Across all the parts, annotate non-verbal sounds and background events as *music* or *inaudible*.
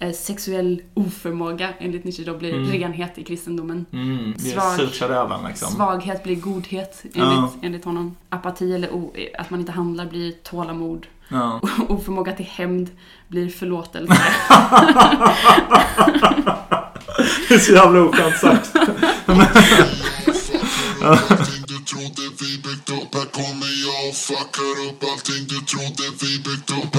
eh, sexuell oförmåga enligt Nietzsche då blir Mm. renhet i kristendomen. Mm, det Svag- röven liksom. Svaghet blir godhet enligt, Ja. enligt honom. Apati eller o, att man inte handlar blir tålamod. Ja. *laughs* Oförmåga till hämnd blir förlåtelse. *laughs* Det är så jävla oskönt sagt. Allting du trodde vi byggt upp, här kommer jag och fuckar upp allting du trodde vi byggt upp,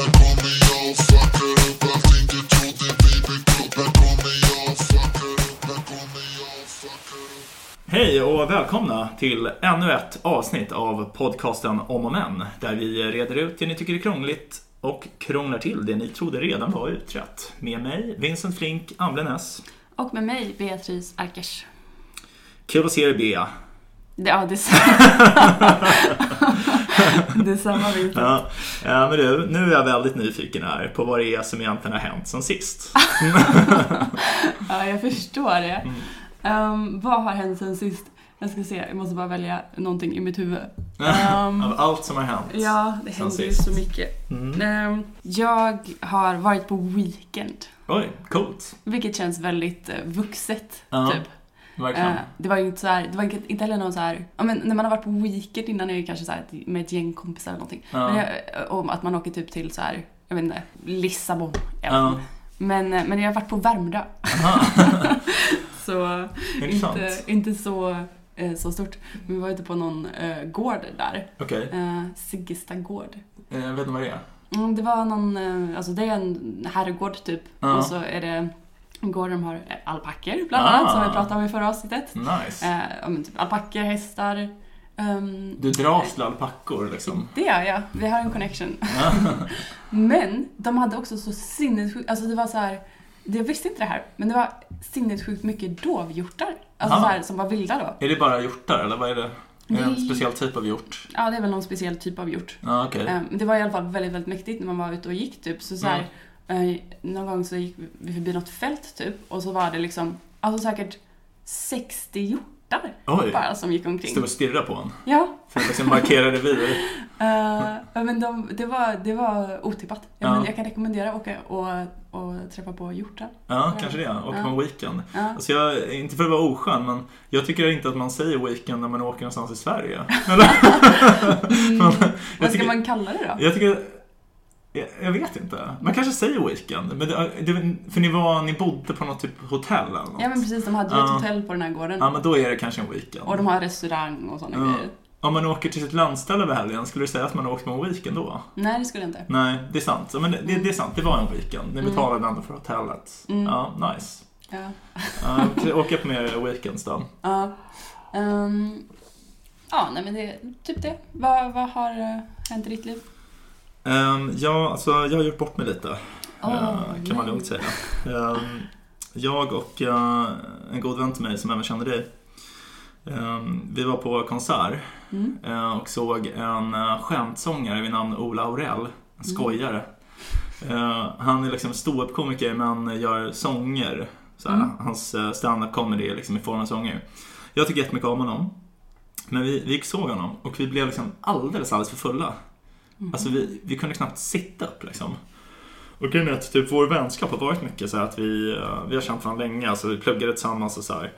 och välkomna till ännu ett avsnitt av podcasten Om och Men. Där vi reder ut det ni tycker är krångligt och krånglar till det ni trodde redan var utrett. Med mig, Vincent Flink Amblenäs. Och med mig, Beatrice Arkers. Kul att se er Bea. Det- Ja, det är Detsamma Vincent. *laughs* Ja, ja, men du, nu är jag väldigt nyfiken här på vad det är som egentligen har hänt sen sist. *laughs* Ja, jag förstår det. Mm. Ehm, vad har hänt sen sist? Jag ska se, jag måste bara välja någonting i mitt huvud. Ehm, Av allt som har hänt. ja, det händer ju så mycket. Mm. Ehm, jag har varit på weekend, Oj, coolt. vilket känns väldigt eh, vuxet, Ja, typ. Verkligen. Eh, det var ju inte så här, det var inte, inte heller någon så här, ja men när man har varit på weekend innan är det kanske så här med ett gäng kompisar eller någonting. Ja. Men jag, om att man åker typ till så här, jag vet inte, Lissabon. Inte. Men, eh, men jag har varit på Värmdö. *laughs* Så inte, inte så, eh, så stort. Men vi var ute på någon eh, gård där. Okej, Eh, Siggesta gård. Eh, vet inte vad det är. Mm, det var någon, eh, alltså det är en herrgård typ. Ja. Och så är det en gård där de har alpackor bland Ah. annat som vi pratade om i förra avsnittet. Nice. Eh, ja, men typ alpackor, hästar. ehm, Du dras till alpackor liksom. det gör jag. Vi har en connection. *laughs* Men de hade också så sinnessjukt, alltså det var så här. Jag visste inte det här, men det var sinnessjukt mycket dovhjortar. Alltså Ah. så här, som var vilda då. Är det bara hjortar eller vad är det? Är det en speciell typ av hjort? Ja, det är väl någon speciell typ av hjort. Ja, okej. Eh, Men det var i alla fall väldigt, väldigt mäktigt när man var ute och gick typ. Så, så här, Mm. eh, någon gång så gick vi förbi något fält typ och så var det liksom, alltså säkert 60 hjortar Oj. bara som gick omkring. Stod och stirrade på en. Ja, För att liksom markera revir. *laughs* eh, ja, men de, det, var, det var otippat. Ja, Ja. men jag kan rekommendera att åka och, och träffa på hjortar. Ja, kanske det. Åka på en weekend. Ja. Alltså jag, inte för att vara oskön, men jag tycker inte att man säger weekend när man åker någonstans i Sverige. *laughs* Mm, *laughs* jag, vad ska tycker, man kalla det då? jag tycker... Jag, vet inte. Man kanske säger weekend. Men det, det, för ni, var, ni bodde på något typ hotell eller något. Ja men precis, de hade ju ett hotell på den här gården. Ja, men då är det kanske en weekend. Och de har restaurang och sådana Ja. grejer. Om man åker till sitt landställe över helgen, skulle du säga att man har åkt på en weekend då? Nej, det skulle jag inte. Nej, det är sant. Men det, det är sant, det var en weekend. Ni Mm. betalade ändå för hotellet. Mm. Ja, nice. Ja. Ja, åka på mer weekends då. Ja. Ehm, ja, nej men det är typ det. Vad, vad har eh, hänt i ditt liv? Um, ja, alltså jag har gjort bort mig lite. Åh, eh, kan man lugnt säga. Ehm, jag och eh, en god vän till mig som även känner dig. ehm, vi var på konsert Mm. eh, och såg en uh, skämtsångare vid namn Ola Aurell. En skojare. Eh, han är liksom ståuppkomiker men gör sånger. Såhär, Mm. Hans uh, stand-up comedy är liksom i form av sånger. Jag tycker jättemycket om honom. Men vi, vi gick såg honom och vi blev liksom alldeles, alldeles för fulla. Mm. Alltså vi, vi kunde knappt sitta upp liksom. Och grejen är att typ vår vänskap har varit mycket så här att vi, eh, vi har känt varandra länge, alltså vi pluggade tillsammans och så här.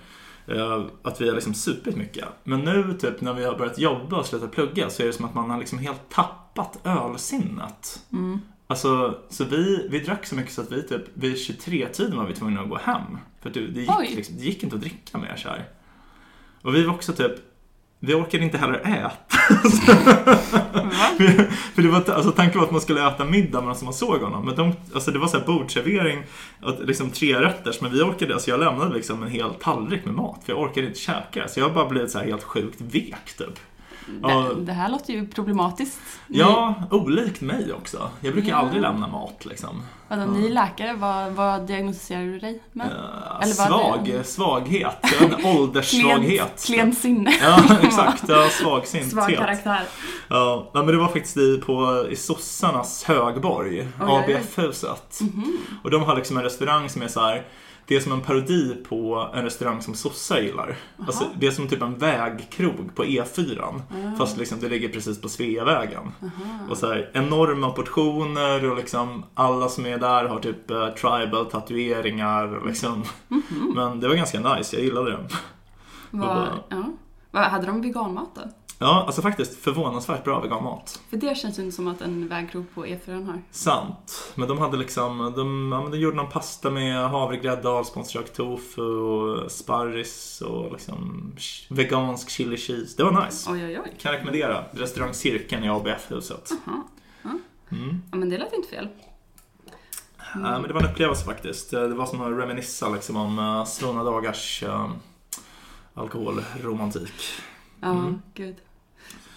Eh, Att vi har liksom supit mycket. Men nu typ när vi har börjat jobba och slutat plugga så är det som att man har liksom helt tappat ölsinnet. Mm. Alltså, så vi, vi drack så mycket så att vi typ vid 23-tiden var vi tvungna att gå hem. För det, det, gick, liksom, det gick inte att dricka mer så här. Och vi var också typ, vi orkade inte heller äta. *laughs* För det var, alltså, tanken var att man skulle äta middag medan man såg honom. Men de, alltså, det var så här bordservering, att, liksom tre rätters. Men vi orkade, alltså jag lämnade liksom en hel tallrik med mat. För jag orkade inte käka. Så jag har bara blivit så här helt sjukt vek typ. Ja. Det, det här låter ju problematiskt. Ni, Ja, olikt mig också. Jag brukar Ja. aldrig lämna mat liksom. Vadå, ni är läkare, vad, vad diagnostiserar du dig med? Eh, Eller svag, det- svaghet. *laughs* En ålderssvaghet. Klent sinne. Ja, *laughs* exakt. Ja, svagsynthet. Svag karaktär. Ja, men det var faktiskt i, på, i sossarnas högborg, oj. ABF-huset. Mhm. Och de har liksom en restaurang som är så här. Det är som en parodi på en restaurang som sossar gillar. Alltså, det är som typ en vägkrog på E4. Ah. Fast liksom det ligger precis på Sveavägen. Och så här, enorma portioner och liksom alla som är där har typ eh, tribal tatueringar liksom. Mhm. Men det var ganska nice, jag gillade det. Vad, bara- ja. Hade de veganmat då? Ja, alltså faktiskt förvånansvärt bra veganmat. För det känns ju inte som att en vägkrog på E4 har. Sant. Men de hade liksom, de, ja, de gjorde någon pasta med havregrädde, alsponstjakt tofu och sparris och liksom vegansk chili cheese. Det var nice. Oj, oj, oj. Kan rekommendera. Restaurang Cirkeln i ABF-huset. Jaha. Mm. Ja, men det lät inte fel. Ja, men det var en upplevelse faktiskt. Det var som att reminissa liksom om uh, svunna dagars uh, alkoholromantik. Ja, Mm. gud.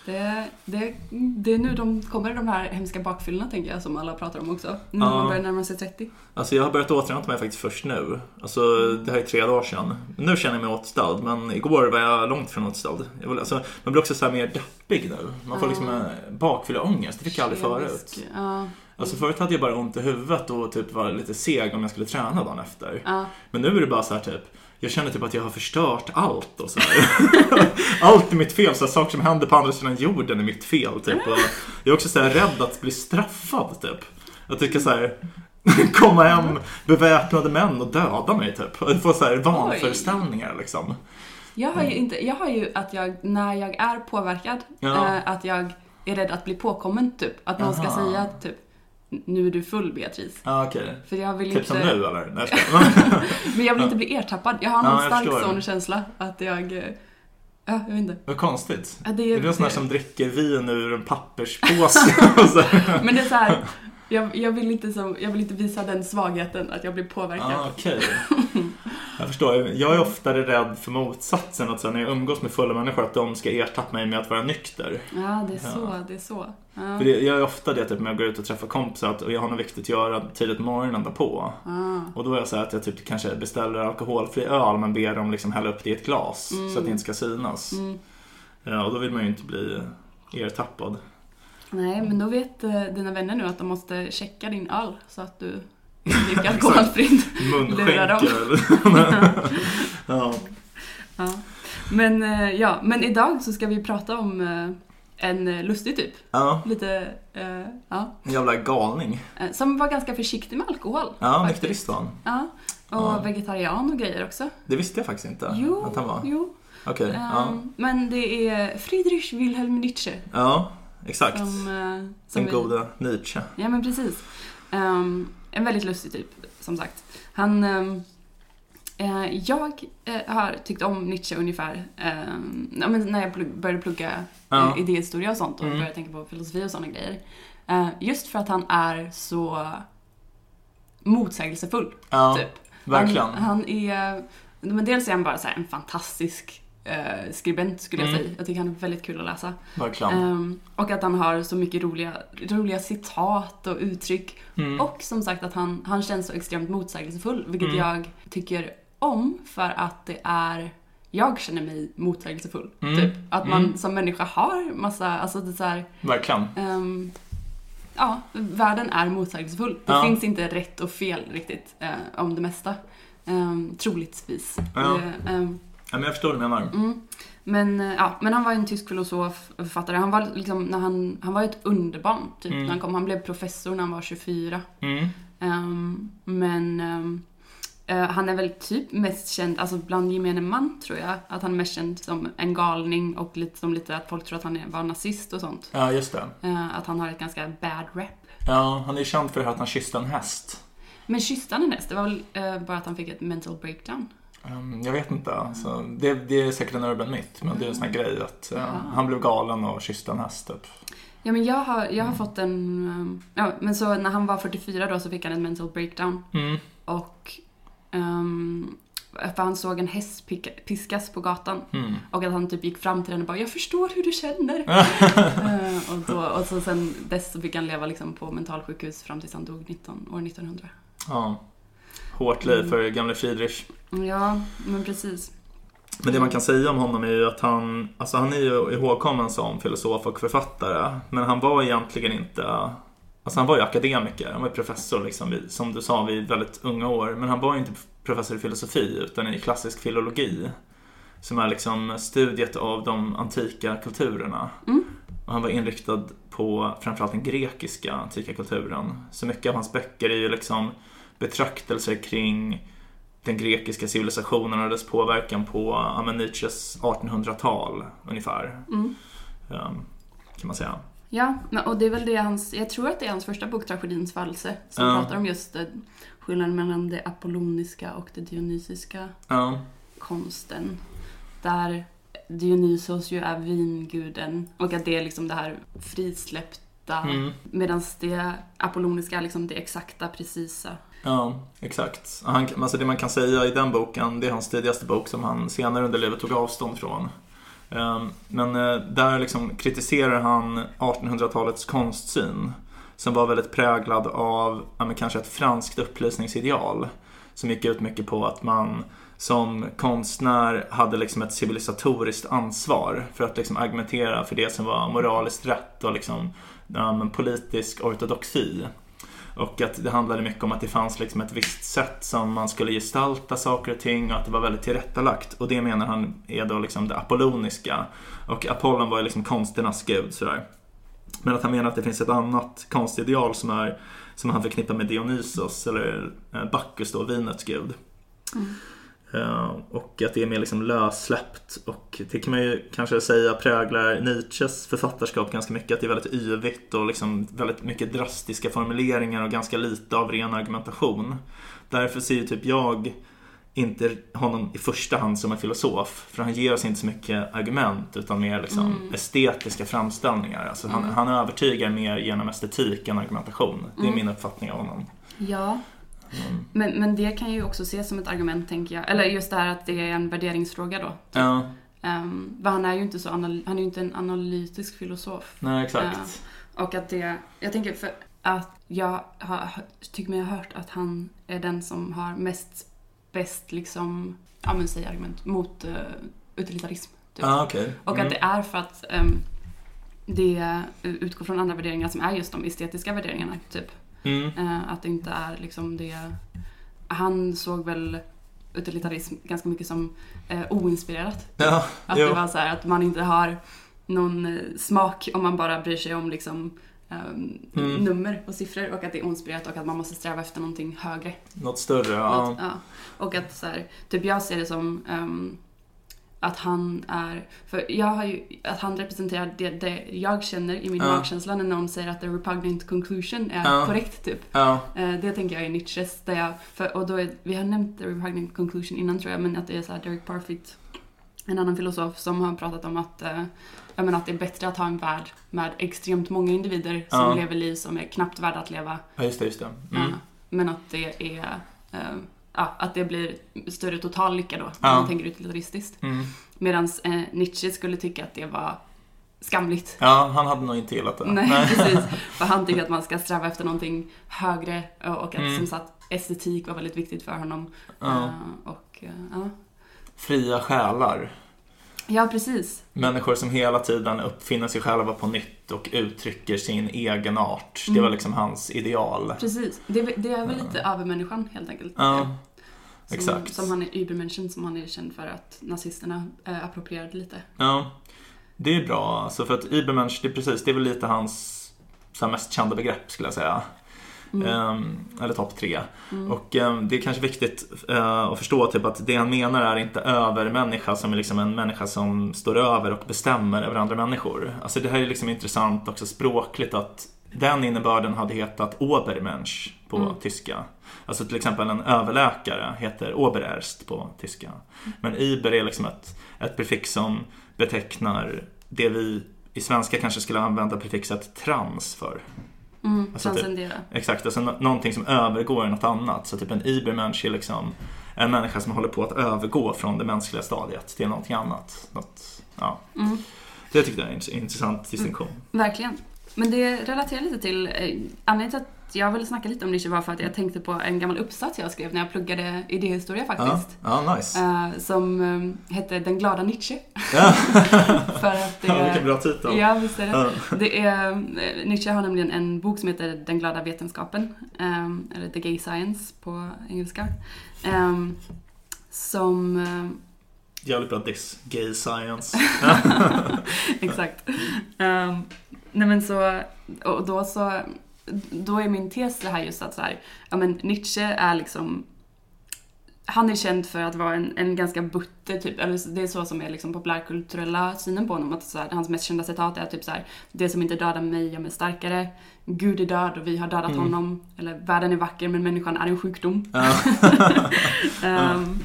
Det, det, det är nu de kommer de här hemska bakfyllorna tänker jag som alla pratar om också. Nu när man börjar närma sig 30. Alltså jag har börjat återhämta mig faktiskt först nu. Alltså det här är tre dagar sedan. Nu känner jag mig återställd, men igår var jag långt från återställd. Jag vill, alltså, man blir också så här mer deppig nu. Man får Ja. liksom en bakfylleångest, det fick jag aldrig förut. Ja, Alltså förut hade jag bara ont i huvudet och typ var lite seg om jag skulle träna dagen efter. ja. Men nu är det bara så här typ, jag känner typ att jag har förstört allt och så. *laughs* Allt är mitt fel, så här, saker som händer på andra sidan jorden är mitt fel typ. Och jag är också så här rädd att bli straffad typ. Det ska så här *laughs* komma hem beväpnade män och döda mig typ. Få så här vanföreställningar liksom. Jag har ju inte, jag har ju att jag, när jag är påverkad, Ja. eh, att jag är rädd att bli påkommen typ. Att någon ska Aha. säga typ, nu är du full Beatrice. Ja okej. För jag vill Typ inte, som nu eller? Nej, jag *laughs* men jag vill inte bli ertappad. Jag har någon jag stark sån känsla att jag, eh, ja, jag vet inte. Vad konstigt. Ja, det, Är du en sån här som dricker vin ur en papperspåse? *laughs* Men det är så här, jag, jag, vill inte som, jag vill inte visa den svagheten att jag blir påverkad. Ah, okej. Jag förstår. Jag är oftare rädd för motsatsen. Att när jag umgås med fulla människor att de ska ertappa mig med att vara nykter. Ja, det är Ja. så, det är så. Ja. För det, jag är ofta det typ när jag går ut och träffar kompisar att och jag har något viktigt att göra tidigt på morgonen därpå. Ah. Och då är jag så att jag typ kanske beställer alkoholfri öl men ber dem liksom hälla upp det i ett glas så att det inte ska synas. Mm. Ja, och då vill man ju inte bli ertappad. Nej, men då vet eh, dina vänner nu att de måste checka din öl så att du dricker *laughs* alkoholfritt. Lura dem. *laughs* Ja. ja. Men, eh, ja, men idag så ska vi prata om eh, en lustig typ. ja, Lite, ja. en jävla galning. Som var ganska försiktig med alkohol. Ja, nykterist var han. Ja. Och Ja. vegetarian och grejer också. Det visste jag faktiskt inte Jo, att han var. jo. Okej, ja. Ehm, Men det är Friedrich Wilhelm Nietzsche. Ja, exakt. Som, eh, som Den goda Nietzsche. Ja men precis. Ehm, en väldigt lustig typ, som sagt. Han... ehm, eh, jag eh, har tyckt om Nietzsche ungefär ja, men när jag plugg, började plugga Ja. eh, idéhistoria och sånt och Mm. började tänka på filosofi och sådana grejer. Eh, just för att han är så motsägelsefull, Ja, typ. verkligen. Han, han är... Men dels är han bara så en fantastisk eh, skribent skulle jag Mm. säga. Jag tycker han är väldigt kul att läsa. verkligen. Ehm, och att han har så mycket roliga, roliga citat och uttryck. Mm. Och som sagt att han, han känns så extremt motsägelsefull, vilket Mm. jag tycker om för att det är jag känner mig motsägelsefull. Mm. Typ. Att man Mm. som människa har massa, alltså det är så här, Verkligen. ehm, ja, världen är motsägelsefull. Det Ja. finns inte rätt och fel riktigt eh, om det mesta. Um, troligtvis. Ja. Det, ehm, Ja, men jag förstår vad du menar. Mm. Men, eh, ja, men han var en tysk filosof och författare. Han var, liksom, när han, han var ett underbarn typ, Mm. när han kom. Han blev professor när han var 24. Mm. Ehm, men ehm, eh, han är väl typ mest känd, alltså bland gemene man tror jag, att han är mest känd som en galning och lite som lite att folk tror att han var nazist och sånt. Ja, just det. Eh, att han har ett ganska bad rap. Ja, han är ju känd för det här att han kysste en häst. Men kysste han en häst? Det var väl eh, bara att han fick ett mental breakdown? Um, jag vet inte. Alltså, det, det är säkert en urban myth, men det är en sån här grej att uh, han blev galen och kysste en häst typ. Ja men jag har, jag har fått en... ehm, ja men så när han var 44 då så fick han ett mental breakdown. Mm. Och... Um, för han såg en häst piskas på gatan. Mm. Och att han typ gick fram till den och bara “Jag förstår hur du känner”. *laughs* Eh, och, då, och så sen dess så fick han leva liksom på mentalsjukhus fram tills han dog 19, år 1900. Ja. Hårt liv för gamle Friedrich. Ja, men precis. Men det man kan säga om honom är ju att han, alltså han är ju ihågkommen som filosof och författare. Men han var egentligen inte, alltså han var ju akademiker, han var ju professor liksom, vid, som du sa, vid väldigt unga år. Men han var ju inte professor i filosofi utan i klassisk filologi. Som är liksom studiet av de antika kulturerna. Mm. Och Och han var inriktad på framförallt den grekiska antika kulturen. Så mycket av hans böcker är ju liksom betraktelser kring den grekiska civilisationen och dess påverkan på ja, men Nietzsches 1800-tal ungefär. Mm. ehm, Kan man säga. Ja, och det är väl det hans, jag tror att det är hans första bok, Tragedins födelse, som Ja. pratar om just eh, skillnaden mellan det apolloniska och det dionysiska Ja, konsten. Där Dionysos ju är vinguden och att det är liksom det här frisläppta mm. medan det apolloniska är liksom det exakta, precisa ja exakt. Han, alltså det man kan säga i den boken, det är hans tidigaste bok som han senare under livet tog avstånd från. Ehm, men eh, där liksom kritiserar han 1800-talets konstsyn som var väldigt präglad av ja, men kanske ett franskt upplysningsideal som gick ut mycket på att man som konstnär hade liksom ett civilisatoriskt ansvar för att liksom argumentera för det som var moraliskt rätt och liksom, ja, politisk ortodoxi. Och att det handlade mycket om att det fanns liksom ett visst sätt som man skulle gestalta saker och ting och att det var väldigt tillrättalagt. Och det menar han är då liksom det apolloniska. Och Apollon var ju liksom konsternas gud sådär. Men att han menar att det finns ett annat konstideal som, är, som han förknippar med Dionysos eller eh, Bacchus då, vinets gud. Mm och att det är mer liksom lössläppt och det kan man ju kanske säga präglar Nietzsches författarskap ganska mycket. Att det är väldigt yvigt och liksom väldigt mycket drastiska formuleringar och ganska lite av ren argumentation. Därför ser ju typ jag inte honom i första hand som en filosof. För han ger oss inte så mycket argument utan mer liksom Mm. estetiska framställningar. Alltså han, Mm. han övertygar mer genom estetik än argumentation. Det är Mm. min uppfattning av honom. Ja, Mm. men, men det kan ju också ses som ett argument tänker jag. Eller just det här att det är en värderingsfråga då. Ja, Um, han är ju inte så han är inte en analytisk filosof. nej exakt. Och att det, jag tänker för att jag har, tycker mig ha hört att han är den som har mest, bäst liksom, ja men säg argument mot uh, utilitarism. Typ. Okej. Och Mm. att det är för att ehm, det utgår från andra värderingar som är just de estetiska värderingarna. Typ. Mm. Eh, att det inte är liksom det... Han såg väl utilitarism ganska mycket som eh, oinspirerat. Ja, Att jo. det var så här att man inte har någon eh, smak om man bara bryr sig om liksom ehm, Mm. nummer och siffror och att det är oinspirerat och att man måste sträva efter någonting högre. Något större, ja. Något, ja. Och att så här, typ jag ser det som ehm, att han är, för jag har ju, att han representerar det, det jag känner i min Ja. magkänsla när någon säger att the repugnant conclusion är Ja. korrekt typ. Ja, Eh, Det tänker jag är Nietzsches, där jag, för, och då är, vi har nämnt the repugnant conclusion innan tror jag, men att det är så här Derek Parfit, en annan filosof som har pratat om att, eh, jag menar att det är bättre att ha en värld med extremt många individer som lever liv som är knappt värda att leva. ja, just det, just det. Mm. Men att det är, eh, ja, att det blir större total lycka då, när Ja. man tänker utilitaristiskt. Mm. Medan eh, Nietzsche skulle tycka att det var skamligt. Ja, han hade nog inte gillat det. Nej, precis. *laughs* För han tycker att man ska sträva efter någonting högre och och att Mm. som sagt estetik var väldigt viktigt för honom. Ja. Eh, och, eh, ja. Fria själar. Ja, precis. Människor som hela tiden uppfinner sig själva på nytt och uttrycker sin egen art. Det Mm. var liksom hans ideal. Precis. Det, det är väl lite övermänniskan helt enkelt. Ja, som, exakt. Som han är Übermenschen, som han är känd för att nazisterna eh, approprierade lite. Ja, det är bra. Alltså för att Übermensch, det är precis, det är väl lite hans så mest kända begrepp skulle jag säga. Mm. Ehm, eller topp tre. Mm. Och ehm, det är kanske viktigt eh, att förstå typ att det han menar är inte övermänniska som är liksom en människa som står över och bestämmer över andra människor. Alltså det här är liksom intressant också språkligt att den innebörden hade hetat Obermensch på Mm. tyska. Alltså till exempel en överläkare heter Obererst på tyska. Men Iber är liksom ett, ett prefix som betecknar det vi i svenska kanske skulle använda prefixet trans för. Mm, Alltså typ- transcendera. Exakt, alltså nå- någonting som övergår i något annat. Så typ en Ibermensch är liksom en människa som håller på att övergå från det mänskliga stadiet till någonting annat. Något, ja. Mm, Det tyckte jag är en int- intressant distinktion. verkligen. Men det relaterar lite till, eh, anledningen till att jag ville snacka lite om Nietzsche var för att jag tänkte på en gammal uppsats jag skrev när jag pluggade idéhistoria Ja, faktiskt. ja, nice. Eh, som eh, hette Den glada Nietzsche. Ja. *laughs* för att det, ja, vilken bra titel. Ja, visst är det. Ja. det är, eh, Nietzsche har nämligen en bok som heter Den glada vetenskapen, ehm, eller The Gay Science på engelska. ehm, som Jävligt bra diss. Gay science. *laughs* Exakt. Um, nej men så, och då så, då är min tes det här just att så här, ja men Nietzsche är liksom han är känd för att vara en, en ganska butter typ, eller det är så som är liksom populärkulturella synen på honom. Att så här, hans mest kända citat är typ så här, det som inte dödar mig gör mig starkare. Gud är död och vi har dödat Mm. honom. Eller världen är vacker men människan är en sjukdom. Ja. *laughs* Ehm,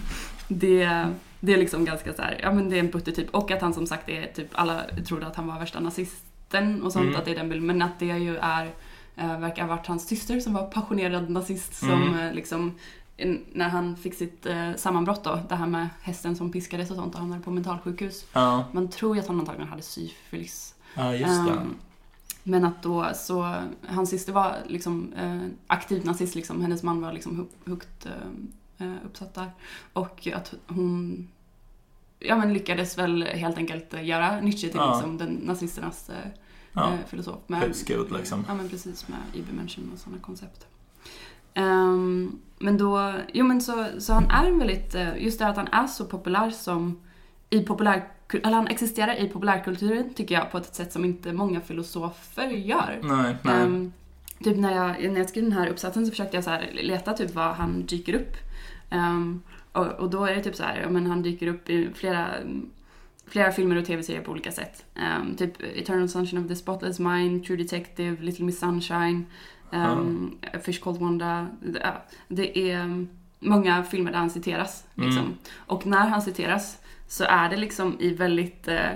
det, det är liksom ganska så här, ja men det är en butter typ. Och att han som sagt är typ, alla trodde att han var värsta nazisten och sånt, Mm. att det är den bilden. Men att det ju är, verkar ha varit hans syster som var passionerad nazist som Mm. eh, liksom när han fick sitt eh, sammanbrott då, det här med hästen som piskades och sånt och hamnade på mentalsjukhus. ja. Man tror ju att han antagligen hade syfilis. ja, just det. Ehm, men att då så, hans syster var liksom eh, aktiv nazist liksom, hennes man var liksom högt eh, eh, uppsatt där. Och att hon ja, men lyckades väl helt enkelt eh, göra Nietzsche till Ja. liksom den nazisternas eh, Ja. eh, filosof. Med, Husgud liksom. Ja men precis, med Übermenschen och sådana koncept. Ehm, men då, jo men så, så han är en väldigt, eh, just det att han är så populär som i populär, eller han existerar i populärkulturen tycker jag på ett sätt som inte många filosofer gör. Nej, nej. Ehm, typ när jag, när jag skrev den här uppsatsen så försökte jag så leta typ var han dyker upp. Ehm, och, och då är det typ så här, men han dyker upp i flera, flera filmer och tv-serier på olika sätt. Ehm, typ Eternal Sunshine of the Spotless Mind, True Detective, Little Miss Sunshine, um, A Fish Called Wanda. Det, det är många filmer där han citeras. Liksom. Mm. Och när han citeras så är det liksom i väldigt eh,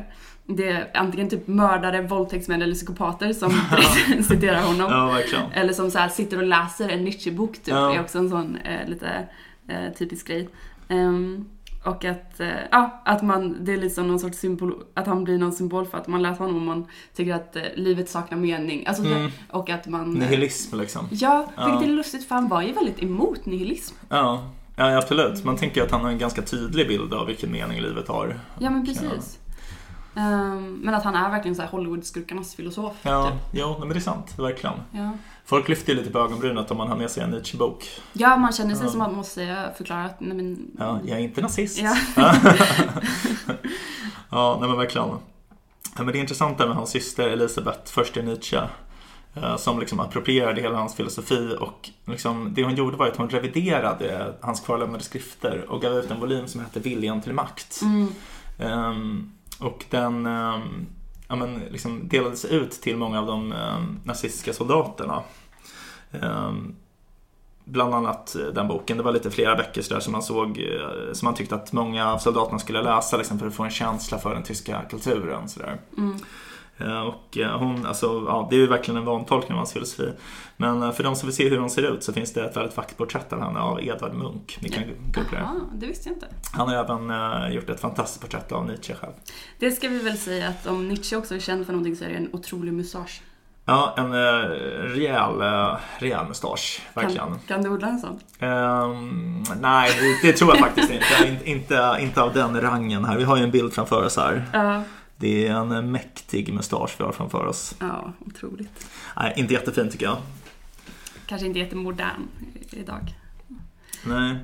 det är antingen typ mördare, våldtäktsmän eller psykopater som *laughs* *laughs* citerar honom. Ja. Eller som så här sitter och läser en Nietzsche-bok typ. Ja. är också en sån eh, lite eh, typisk grej. Ehm, och att, eh, ja, att man, det är liksom någon sorts symbol, att han blir någon symbol för att man läser honom och man tycker att eh, livet saknar mening. Alltså, Mm. Och att man... eh, Nihilism liksom. Ja, Ja. vilket är lustigt för han var ju väldigt emot nihilism. Ja. ja, absolut. Man tänker att han har en ganska tydlig bild av vilken mening livet har. Ja men precis. Ehm, men att han är verkligen så här Hollywood-skurkarnas filosof. Ja, Typ. jo, men det är sant. Verkligen. Ja. Folk lyfter ju lite på ögonbrynet om man har med sig en Nietzsche-bok. ja, man känner sig Ja. som att man måste förklara att nej men... Ja, jag är inte nazist. Ja. *laughs* ja, nej men verkligen. Men det är intressant med hans syster Elisabeth Förster Nietzsche. eh, Som liksom approprierade hela hans filosofi och liksom, det hon gjorde var att hon reviderade hans kvarlämnade skrifter och gav ut en volym som hette Viljan till makt. Mm, Ehm, och den ehm, ja, men liksom delades ut till många av de ehm, nazistiska soldaterna. Ehm, bland annat eh, den boken. Det var lite flera böcker så där som man såg eh, som man tyckte att många av soldaterna skulle läsa liksom, för att få en känsla för den tyska kulturen. Så mm. Eh, Och eh, hon, alltså, ja, det är ju verkligen en vantolkning av hans filosofi. Men för de som vill se hur hon ser ut så finns det ett väldigt vackert porträtt av henne av Edvard Munch. Ni kan googla det. Det visste jag inte. Han har även gjort ett fantastiskt porträtt av Nietzsche själv. Det ska vi väl säga att om Nietzsche också är känd för någonting så är det en otrolig mustasch. Ja, en eh, rejäl, eh, rejäl mustasch, verkligen. Kan, kan du odla en sån? Ehm, nej, det, det tror jag faktiskt inte. In, inte. Inte av den rangen här. Vi har ju en bild framför oss här. Ja, Det är en eh, mäktig mustasch vi har framför oss. ja, otroligt. Nej, inte jättefin tycker jag. Kanske inte jättemodern idag. Nej.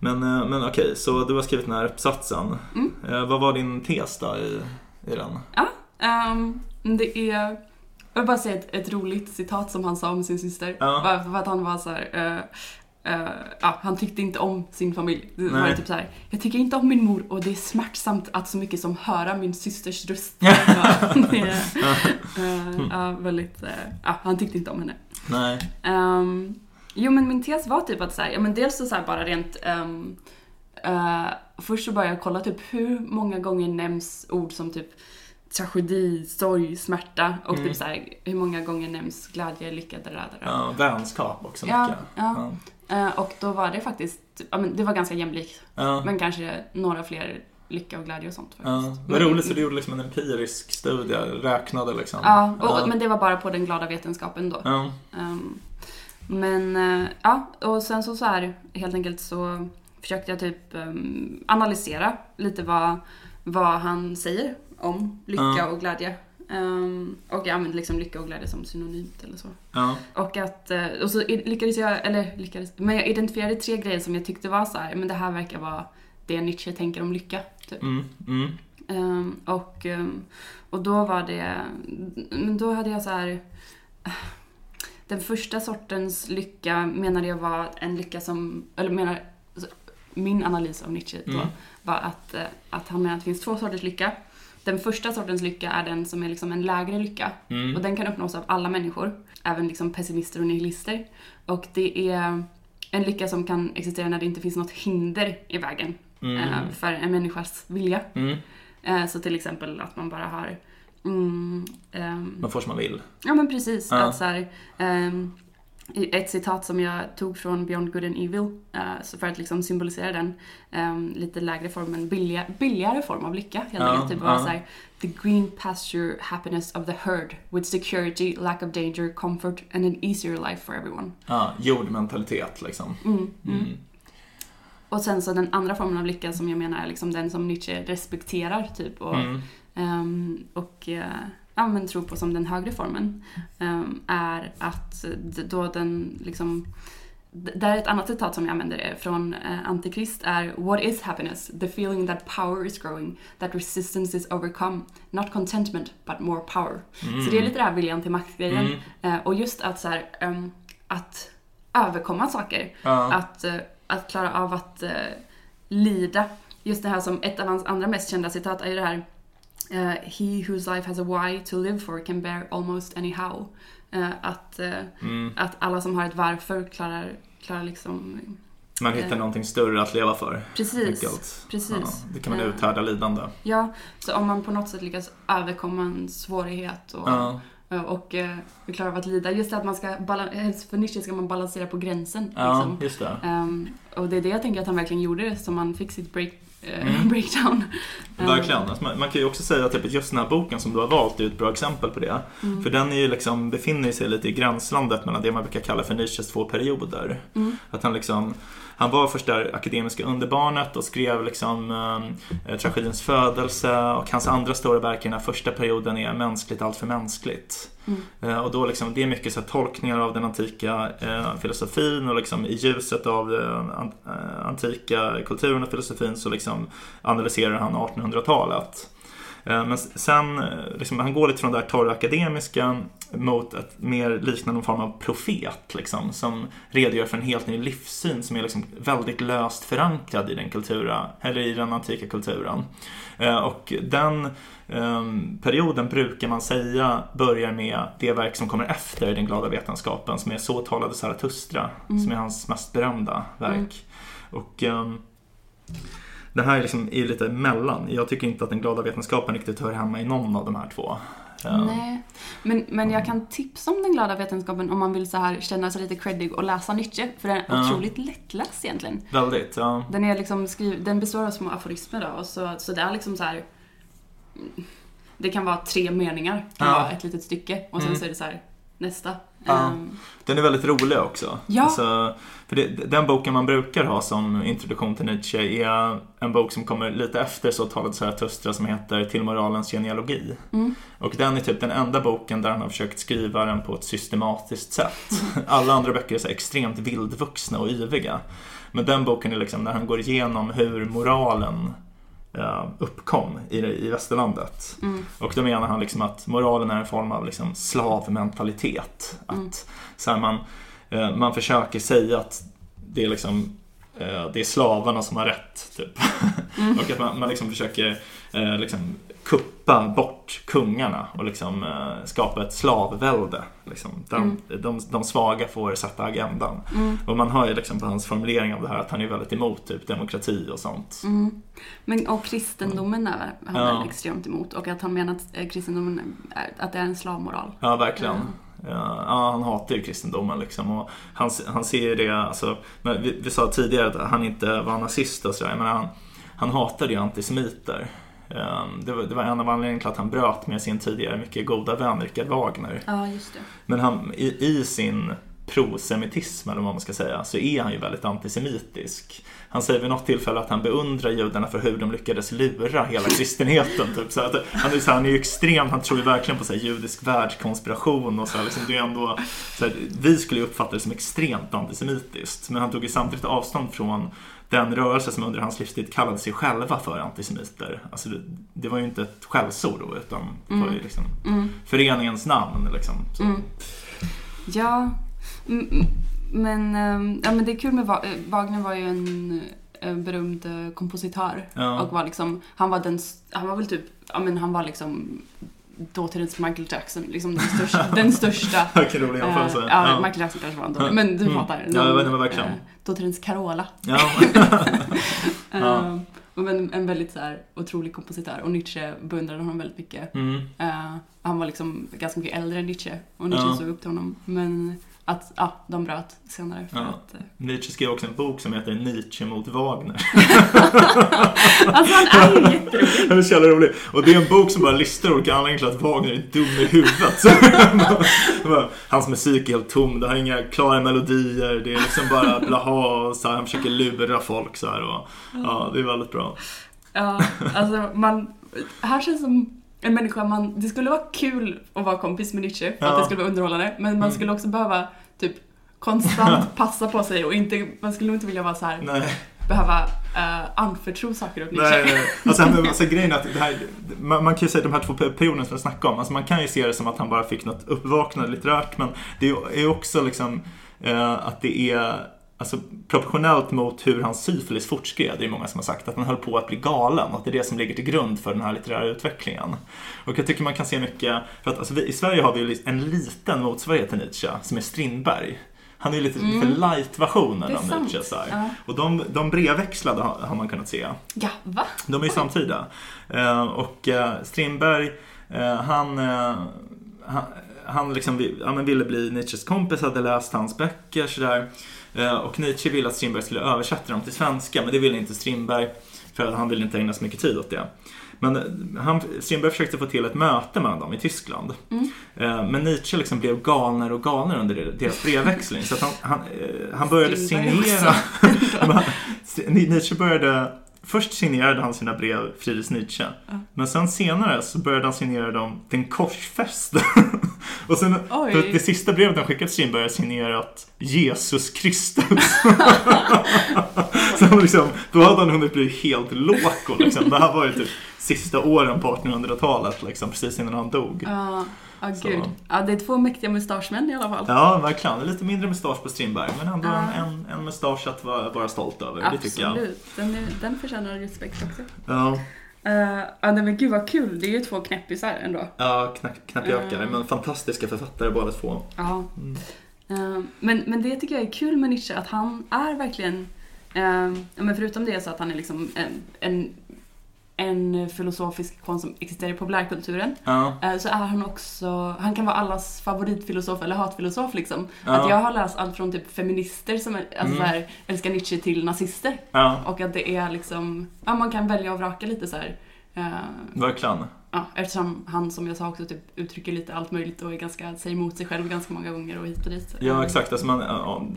Men, eh, men okej, så du har skrivit den här uppsatsen. Mm. Eh, vad var din tes då i, i den? Ja, ehm, det är... Jag vill bara säga ett, ett roligt citat som han sa om sin syster. Ja. För att han var så här... eh, eh, ja, han tyckte inte om sin familj. Det var typ så här, jag tycker inte om min mor och det är smärtsamt att så mycket som höra min systers röst. *laughs* *laughs* ja, väldigt, eh, ja, han tyckte inte om henne. Nej. Ehm, jo men min tes var typ att så här, ja men dels så, så här bara rent eh, Först så började jag kolla typ hur många gånger nämns ord som typ tragedi, sorg, smärta och Mm. typ så här, hur många gånger nämns glädje, lycka, där, där. Ja, vänskap också Ja, mycket. ja. Eh, och då var det faktiskt, ja men det var ganska jämlikt. Ja. Men kanske några fler lycka och glädje och sånt faktiskt. Ja, vad roligt så du gjorde liksom en empirisk studie, räknade liksom. Ja, och, Ja. men det var bara på den glada vetenskapen då. Ja. Ehm, men eh, ja, och sen så, så här helt enkelt så försökte jag typ ehm, analysera lite vad, vad han säger om lycka Ja. och glädje. Ehm, och jag använde liksom lycka och glädje som synonymt eller så. Ja. Och att, eh, och så lyckades jag, eller lyckades, men jag identifierade tre grejer som jag tyckte var så här, men det här verkar vara det Nietzsche tänker om lycka. Typ. Mm, mm, Ehm, och, ehm, och då var det, men då hade jag så här. Den första sortens lycka menade jag var en lycka som, eller menar, min analys av Nietzsche då Mm. var att, eh, att han menar att det finns två sorters lycka. Den första sortens lycka är den som är liksom en lägre lycka. mm. Och den kan uppnås av alla människor, även liksom pessimister och nihilister. Och det är en lycka som kan existera när det inte finns något hinder i vägen Mm. eh, för en människas vilja. Mm. Eh, Så till exempel att man bara har... Mm, ehm, Man får som man vill. ja men precis. Ja. Att så här, ehm, ett citat som jag tog från Beyond Good and Evil, eh, för att liksom symbolisera den ehm, lite lägre formen, billiga, billigare form av lycka helt enkelt. Typ var här, The green pasture happiness of the herd with security, lack of danger, comfort and an easier life for everyone. Ja, jordmentalitet liksom. Mm, mm. Mm. Och sen så den andra formen av lycka som jag menar är liksom den som Nietzsche respekterar typ och. Ehm, och eh, ja, men tror på som den högre formen ehm, är att då den liksom där är ett annat citat som jag använder är från eh, Antikrist är What is happiness? The feeling that power is growing, that resistance is overcome, not contentment but more power. Mm. Så det är lite det här viljan till makt-grejen. Mm. Eh, och just att så här, ehm, att överkomma saker. Ja. Att, eh, att klara av att eh, lida. Just det här som ett av hans andra mest kända citat är ju det här eh, He whose life has a why to live for can bear almost anyhow. Eh, att, eh, Mm. att alla som har ett varför klarar, klarar liksom... Man hittar Eh. någonting större att leva för. Precis. Precis. Ja, det kan man uthärda lidande. Ja, så om man på något sätt lyckas överkomma en svårighet och, Ja. och eh, klarar av att lida. Just det att man ska, för Nietzsche ska man balansera på gränsen. ja, Liksom. just det. Ehm, och det är det jag tänker att han verkligen gjorde som han fick sitt break, Mm. *laughs* breakdown. Verkligen. Alltså man, man kan ju också säga att typ just den här boken som du har valt är ett bra exempel på det. Mm. För den är ju liksom, befinner sig lite i gränslandet mellan det man brukar kalla för Nietzsches två perioder. Mm. Att han liksom, han var först där akademiska underbarnet och skrev liksom eh, tragedins födelse och hans andra stora verk i den här första perioden är Mänskligt allt för mänskligt. Mm. Eh, och då liksom, det är mycket så här, tolkningar av den antika eh, filosofin och liksom i ljuset av eh, an, eh, antika kulturen och filosofin så liksom analyserar han 1800-talet. Eh, Men sen, eh, liksom, han går lite från det här torra akademiska mot ett mer liknande någon form av profet liksom, som redogör för en helt ny livssyn som är liksom väldigt löst förankrad i den, kultura, eller i den antika kulturen. Eh, Och den eh, perioden brukar man säga börjar med det verk som kommer efter Den glada vetenskapen som är Så talade Zarathustra, Mm. som är hans mest berömda verk. Och ehm, det här är liksom är lite emellan. Jag tycker inte att den glada vetenskapen riktigt hör hemma i någon av de här två. Eh, Nej, men, men jag kan tipsa om den glada vetenskapen om man vill så här känna sig lite creddig och läsa Nietzsche. För den är Ja. otroligt lättläst egentligen. Väldigt, ja. Den, är liksom skriv, den består av små aforismer då, och så, så det är liksom så här. Det kan vara tre meningar, kan Ja. vara ett litet stycke och sen Mm. så är det så här nästa. Ja. Ehm, Den är väldigt rolig också. Ja. Alltså, för det, den boken man brukar ha som introduktion till Nietzsche är en bok som kommer lite efter Så talade Zarathustra som heter Till moralens genealogi. mm. Och den är typ den enda boken där han har försökt skriva den på ett systematiskt sätt. *laughs* Alla andra böcker är så extremt vildvuxna och yviga. Men den boken är liksom när han går igenom hur moralen eh, uppkom i, i västerlandet. Mm. Och då menar han liksom att moralen är en form av liksom slavmentalitet. Att Mm. så här man, man försöker säga att det är liksom eh, det är slavarna som har rätt. Typ. Mm. *laughs* och att man, man liksom försöker eh, liksom kuppa bort kungarna och liksom eh, skapa ett slavvälde. Liksom. De, Mm. de, de svaga får sätta agendan. Mm. Och man hör ju liksom på hans formulering av det här att han är väldigt emot typ demokrati och sånt. Mm. Men, och kristendomen är han Ja. extremt emot och att han menar att eh, kristendomen är, att det är en slavmoral. Ja, verkligen. Ja, han hatar ju kristendomen liksom. Och han, han ser ju det, alltså, vi, vi sa tidigare att han inte var nazist och sådär. Men han, han hatade ju antisemiter. Ehm, Det var, det var en av anledningarna till att han bröt med sin tidigare mycket goda vän Richard Wagner. Ja, just det. Men han, i, i sin prosemitism, eller vad man ska säga, så är han ju väldigt antisemitisk. han säger vid något tillfälle att han beundrar judarna för hur de lyckades lura hela kristenheten. Typ. Så att, han, är så här, han är ju extrem, han tror ju verkligen på så här, judisk världskonspiration och så här, liksom, det är ändå, så här, Vi skulle ju uppfatta det som extremt antisemitiskt, men han tog ju samtidigt avstånd från den rörelse som under hans livstid kallade sig själva för antisemiter. Alltså det, det var ju inte ett skällsord då, utan det var ju liksom Mm. föreningens namn. Liksom. Så. Mm. Ja, mm, mm, men, ehm, ja, men det är kul med eh, Wagner var ju en eh, berömd eh, kompositör. Ja. Och var liksom, han var den, han var väl typ, ja men han var liksom dåtidens Michael Jackson, liksom den största. *laughs* den största *laughs* Vilken rolig jämförelse. ja, Michael Jackson kanske var en dålig, Ja. men du Mm. fattar. Ja, jag vet inte, verkligen. eh, dåtidens Carola. Ja. *laughs* Ja. Men en väldigt så här, otrolig kompositör och Nietzsche beundrade honom väldigt mycket. Mm. Eh, han var liksom ganska mycket äldre än Nietzsche och Nietzsche Ja. såg upp till honom. Men att ja, de bröt senare för Ja. att... eh, Nietzsche skrev också en bok som heter Nietzsche mot Wagner. *laughs* Alltså han är jätterolig. Den är så jävla rolig. Och det är en bok som bara listar olika anledningar till att Wagner är dum i huvudet. *laughs* Hans musik är helt tom, det har inga klara melodier, det är liksom bara blaha så här, han försöker lura folk så här och ja, det är väldigt bra. Ja, alltså man... Här känns som en människa man... Det skulle vara kul att vara kompis med Nietzsche för Ja. att det skulle vara underhållande. Men man Mm. skulle också behöva typ konstant *laughs* passa på sig och inte... Man skulle nog inte vilja vara så här, behöva uh, anförtro saker åt Nietzsche. nej, nej. Alltså, *laughs* men, alltså grejen är att det här, man, man kan ju säga de här två perioderna som jag snackade om, alltså, man kan ju se det som att han bara fick något uppvaknande litterärt, men det är ju också liksom eh, att det är Alltså proportionellt mot hur hans syfilis fortskred, det är många som har sagt att han höll på att bli galen och att det är det som ligger till grund för den här litterära utvecklingen. Och jag tycker man kan se mycket, för att alltså, vi, i Sverige har vi ju en liten motsvarighet till Nietzsche som är Strindberg. Han är ju lite, Mm. lite light-versionen av sant. Nietzsche. Så. Ja. Och de, de brevväxlade har, har man kunnat se. ja, va? De är ju samtida. Eh, och eh, Strindberg, eh, han, han, han liksom, ja, ville bli Nietzsches kompis, hade läst hans böcker sådär. Eh, och Nietzsche ville att Strindberg skulle översätta dem till svenska, men det ville inte Strindberg, för att han ville inte ägna så mycket tid åt det. Men eh, han, Strindberg försökte få till ett möte mellan dem i Tyskland. Mm. Eh, Men Nietzsche liksom blev galnare och galnare under deras brevväxling. Så han, han, han började signera... *laughs* Nietzsche började... Först signerade han sina brev Friedrich Nietzsche. Ja. Men sen senare så började han signera dem Den korsfäste. *laughs* och sen, för det sista brevet han skickat till Strindberg är signerat Jesus Kristus. *laughs* så liksom, då hade han hunnit bli helt loco liksom. Det här var ju typ sista åren på 1800-talet liksom, precis innan han dog. Ja, ja Så. gud. Ja, det är två mäktiga mustaschmän i alla fall. Ja, verkligen. Lite mindre mustasch på Strindberg, men ändå Ja. en, en, mustasch att vara, vara stolt över. Det tycker jag. Absolut. Den, är, den förtjänar respekt också. Ja, Uh, ja, men gud vad kul. Det är ju två knäppisar ändå. ja knapp, knappjökare, Mm. men fantastiska författare båda två. Ja. Mm. Eh, men, men det tycker jag är kul med Nietzsche, att han är verkligen... eh, ja, men förutom det så att han är liksom en, en, en filosofisk konst som existerar i populärkulturen, Ja, eh, så är han också... Han kan vara allas favoritfilosof eller hatfilosof liksom. Ja. Att jag har läst allt från typ feminister som alltså, Mm. så här, älskar Nietzsche till nazister. ja, Och att det är liksom... Ja, man kan välja och vraka lite så här. eh, verkligen. Ja, eftersom han som jag sa också typ uttrycker lite allt möjligt och är ganska, säger emot sig själv ganska många gånger och hit och dit. Ja, exakt. Alltså man,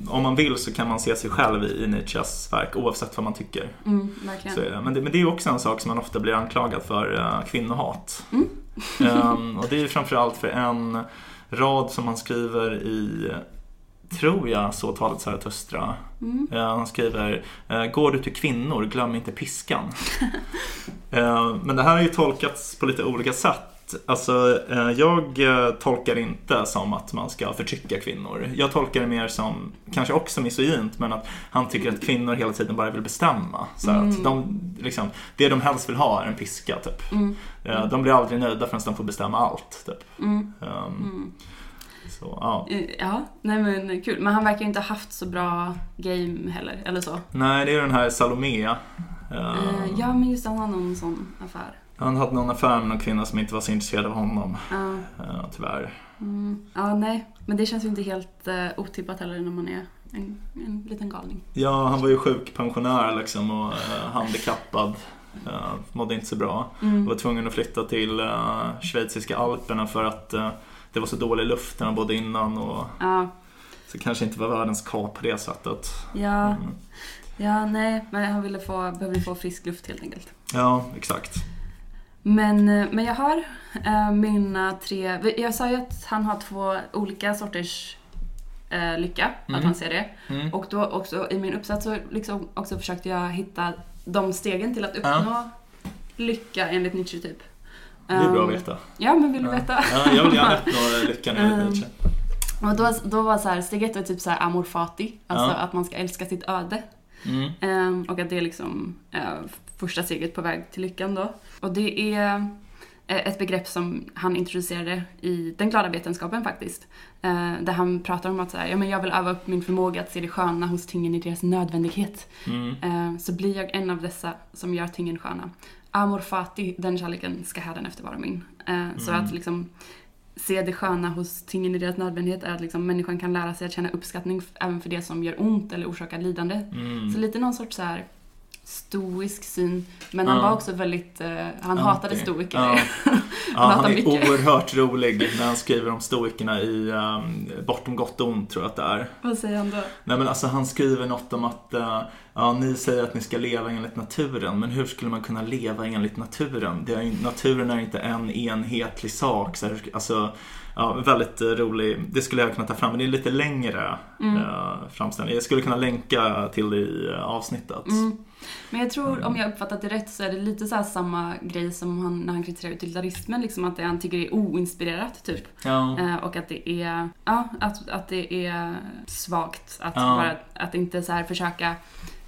om- man vill så kan man se sig själv i, i Nietzsches verk, oavsett vad man tycker. Mm. Så det. Men, det, men det är också en sak som man ofta blir anklagad för, uh, kvinnohat. Mm. Ehm, och det är ju framförallt för en rad som han skriver i, tror jag, Så talet Zarathustra. Mm. Eh, Han skriver eh, Går du till kvinnor, glöm inte piskan. *laughs* Eh, Men det här har ju tolkats på lite olika sätt. Alltså, eh, jag eh, tolkar inte som att man ska förtrycka kvinnor. Jag tolkar det mer som, kanske också misogynt, men att han tycker att kvinnor hela tiden bara vill bestämma. Så Mm. att de, liksom, det de helst vill ha är en piska, typ. Mm. De blir aldrig nöjda förrän de får bestämma allt, typ. Mm. Mm. Så, ja. Ja, nej men kul. Men han verkar ju inte ha haft så bra game heller, eller så. Nej, det är den här Salome. Eh, Eh, Ja, men just det, han har någon sån affär. Han hade någon affär med någon kvinna som inte var så intresserad av honom, Ja, eh, tyvärr. mm. ja nej. Men det känns ju inte helt uh, otippat heller när man är en, en liten galning. Ja, han var ju sjukpensionär liksom och eh, handikappad. Eh, mådde inte så bra. Mm. Var tvungen att flytta till eh, schweiziska alperna för att det var så dålig luft när han bodde innan och Ja, så kanske inte var världens kap på det sättet. ja. Mm. Ja, nej, men han ville få, behövde få frisk luft helt enkelt. Ja, exakt. Men, eh, men jag har eh, mina tre... Jag sa ju att han har två olika sorters eh, lycka, Mm. att han ser det. Mm. Och då också i min uppsats så liksom också försökte jag hitta de stegen till att Ja. uppnå lycka enligt Nietzsche typ. Det är bra Ehm, att veta. Ja, men vill du veta? Ja, jag vill gärna uppnå lyckan enligt. Nietzsche. Och då, då var så här, steg ett var typ så här amor fati, alltså Ja. att man ska älska sitt öde. Mm. Ehm, och att det är liksom eh, första steget på väg till lyckan då. Och det är eh, ett begrepp som han introducerade i den glada vetenskapen faktiskt. Eh, där han pratar om att så här, ja, men jag vill öva upp min förmåga att se det sköna hos tingen i deras nödvändighet. Mm. Så blir jag en av dessa som gör tingen sköna. Amor fati, den kärleken ska hädanefter vara min. Eh, Så Mm. att liksom se det sköna hos tingen i deras nödvändighet är att liksom människan kan lära sig att känna uppskattning även för det som gör ont eller orsakar lidande. Mm. Så lite någon sorts så här stoisk syn. Men han Ja. var också väldigt, eh, han Anti. hatade stoiker. Ja. *laughs* Ja, Han han hatar är mycket. oerhört rolig när han skriver om stoikerna i um, Bortom gott och ont, tror jag att det är. Vad säger han då? Nej men alltså han skriver något om att uh, ja, ni säger att ni ska leva enligt naturen, men hur skulle man kunna leva enligt naturen? Det är, naturen är inte en enhetlig sak. Så här, alltså, ja, väldigt eh, rolig. Det skulle jag kunna ta fram, men det är lite längre Mm. uh, framställning. Jag skulle kunna länka till det i avsnittet. Mm. Men jag tror, om jag uppfattat det rätt, så är det lite så här samma grej som han, när han kritiserar utilitarismen, liksom att det han tycker är oinspirerat typ. Ja. Eh, och att det är, ja, att, att det är svagt att Ja. bara, att inte så här försöka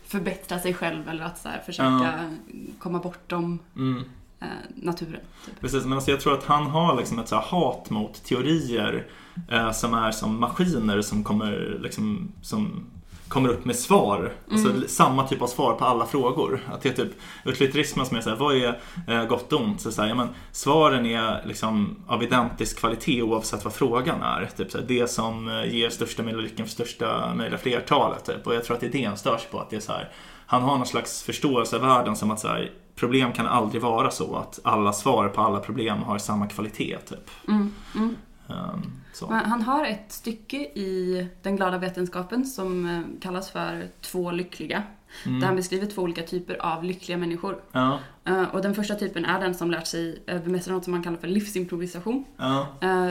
förbättra sig själv eller att så här försöka komma bortom Mm. eh, naturen. Typ. Precis, men alltså jag tror att han har liksom ett så hat mot teorier eh, som är som maskiner som kommer, liksom, som kommer upp med svar. Alltså Mm. samma typ av svar på alla frågor. Att det är typ utilitarismen som är såhär, vad är eh, gott och ont? Så så här, ja, men, svaren är liksom av identisk kvalitet oavsett vad frågan är. Typ så här, det som eh, ger största möjliga lyckan för största möjliga flertalet. Typ. Och jag tror att det är det han stör sig på. Att det är så här, han har någon slags förståelse av världen som att så här, problem kan aldrig vara så att alla svar på alla problem har samma kvalitet. Typ. Mm, mm. Men han har ett stycke i Den glada vetenskapen som eh, kallas för Två lyckliga. Där han Mm. beskriver två olika typer av lyckliga människor. Ja, Eh, Och den första typen är den som lärt sig eh, bemästra något som man kallar för livsimprovisation. ja.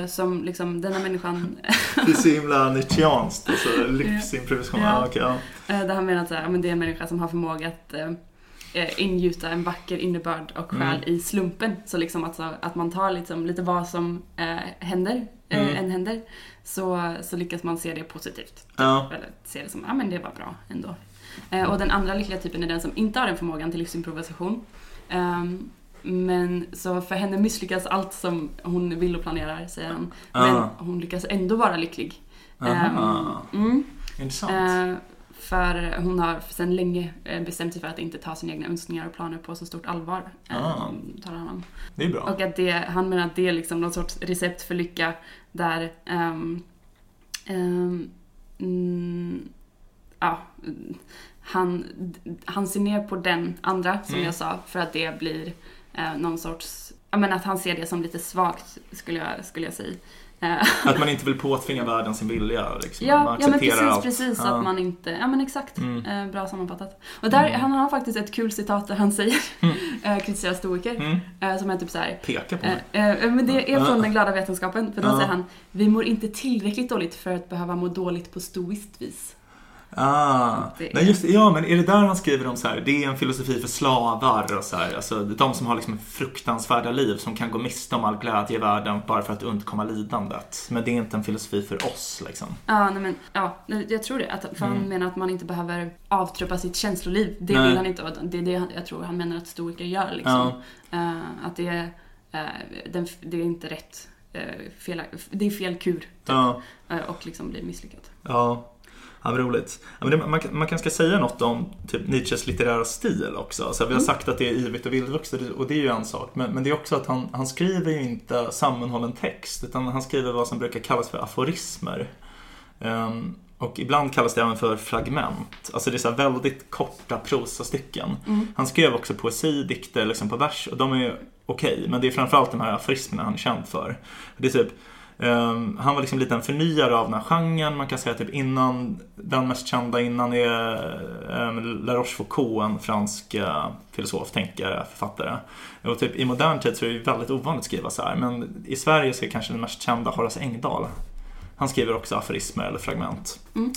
Som liksom, denna människan *laughs* Det är så himla nietzscheanskt. Alltså, livsimprovisation. Ja. Ja. okej, ja. Där han menar att det är en människa som har förmåga att ingjuta en vacker innebörd och själ Mm. i slumpen. Så liksom att, så, att man tar liksom lite vad som eh, händer, eh, Mm. än händer, så, så lyckas man se det positivt. Ja. Eller se det som, ja men det var bra ändå. Eh, och den andra lyckliga typen är den som inte har den förmågan till livsimprovisation. Ehm, men så för henne misslyckas allt som hon vill och planerar, säger han. Men Ah. hon lyckas ändå vara lycklig. Ehm, mm. Intressant. För hon har sedan länge eh, bestämt sig för att inte ta sina egna önskningar och planer på så stort allvar. eh, Ah. Talar han om. det är bra. Och att det, han menar att det är liksom någon sorts recept för lycka där ehm, ehm, mm, ja, han, han ser ner på den andra som Mm. jag sa för att det blir eh, någon sorts, ja men att han ser det som lite svagt skulle jag, skulle jag säga. Eh, Att man inte vill påtvinga världen sin vilja. Liksom. Ja, ja men precis, allt. precis. Ja. Att man inte, ja men exakt. Mm. Eh, bra sammanfattat. Och där, Mm. han har faktiskt ett kul citat där han säger, Mm. *laughs* eh, kritiserar stoiker, Mm. som är typ så här. Peka på mig. eh, men det är från den glada vetenskapen, för då säger han Vi mår inte tillräckligt dåligt för att behöva må dåligt på stoiskt vis. Ah. det är- Nej, just, ja, men är det där han skriver om så här, det är en filosofi för slavar och så här, alltså de som har liksom fruktansvärda liv som kan gå miste om all glädje i världen bara för att undkomma lidandet. Men det är inte en filosofi för oss liksom. Ja, nej men, ja, jag tror det. Att, för han Mm. menar att man inte behöver avtruppa sitt känsloliv. Det Nej. vill han inte. Det är det han- jag tror han menar att stoiker gör. Liksom. Eh, att det är, eh, den, det är inte rätt. eh, fel, det är fel kur. Typ. Ja. Och liksom blir misslyckat. Ja, ja vad roligt. Ja, men det, man, man kanske ska säga något om typ, Nietzsches litterära stil också. Så vi har Mm. sagt att det är yvigt och vildvuxet och det är ju en sak. Men, men det är också att han, han skriver ju inte sammanhållen text utan han skriver vad som brukar kallas för aforismer. Ehm, och ibland kallas det även för fragment. Alltså det är så väldigt korta prosastycken. Mm. Han skrev också poesi, dikter liksom på vers och de är ju okej. men det är framförallt de här aforismerna han är känd för. Det är typ Ehm, han var liksom lite en förnyare av den här genren. Man kan säga typ innan, den mest kända innan är um, La Rochefoucauld, en fransk eh, filosof, tänkare, författare. Och typ i modern tid så är det väldigt ovanligt att skriva så här. Men i Sverige så är kanske den mest kända Horace Engdahl. Han skriver också aforismer eller fragment. Mm.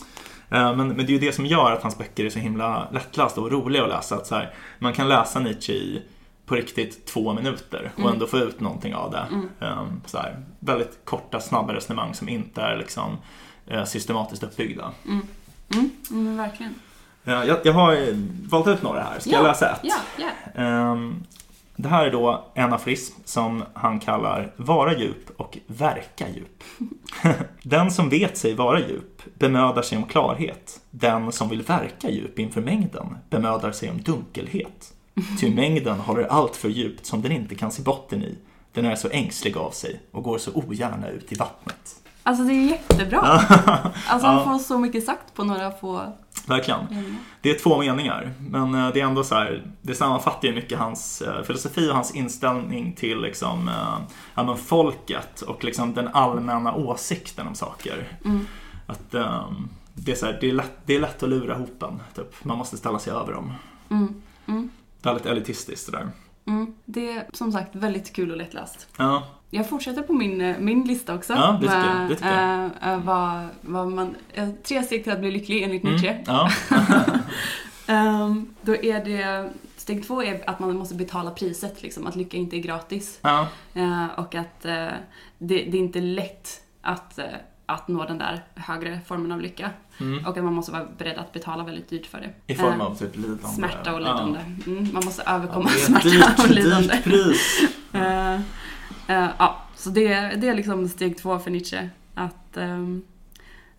Eh, Men, men det är ju det som gör att hans böcker är så himla lättlästa och roliga att läsa. Att så här, man kan läsa Nietzsche i på riktigt två minuter och Mm. ändå få ut någonting av det. Mm. Um, så här, väldigt korta, snabba resonemang som inte är liksom, eh, systematiskt uppbyggda. Mm. Mm, men verkligen. Eh, jag, jag har eh, valt ut några här. Ska Ja, jag läsa ett? Ja, ja. Ehm, det här är då en aforism som han kallar vara djup och verka djup. *laughs* Den som vet sig vara djup bemödar sig om klarhet. Den som vill verka djup inför mängden bemödar sig om dunkelhet. Ty mängden håller allt för djupt som den inte kan se botten i. Den är så ängslig av sig och går så ogärna ut i vattnet. Alltså det är jättebra. *laughs* Alltså han får så mycket sagt på några få Verkligen. Det är två meningar, men eh, det är ändå så här, det sammanfattar ju mycket hans eh, filosofi och hans inställning till liksom, eh, ja, men folket och liksom den allmänna åsikten om saker. Mm. Att ehm, det, är så här, det, är lätt, det är lätt att lura hopen, typ. man måste ställa sig över dem. Mm. Mm. Väldigt elitistiskt det där. Mm. Det är som sagt väldigt kul och lättläst. Ja, Jag fortsätter på min, eh, min lista också. Ja, det tycker jag. Med, Det tycker jag. eh, eh, vad, vad man, eh, tre steg till att bli lycklig enligt mm, Nietzsche. ja. *laughs* Ehm, då är det, steg två är att man måste betala priset, liksom, att lycka inte är gratis. ja. Eh, och att eh, det, det är inte lätt att, eh, att nå den där högre formen av lycka. Mm. Och att man måste vara beredd att betala väldigt dyrt för det. I form av typ lidande. Smärta och Ja. lidande. Mm, man måste Ja, överkomma ett smärta dyrt, och lidande. dyrt pris. Eh, *laughs* eh, ja, så det, det är liksom steg två för Nietzsche. Att ehm,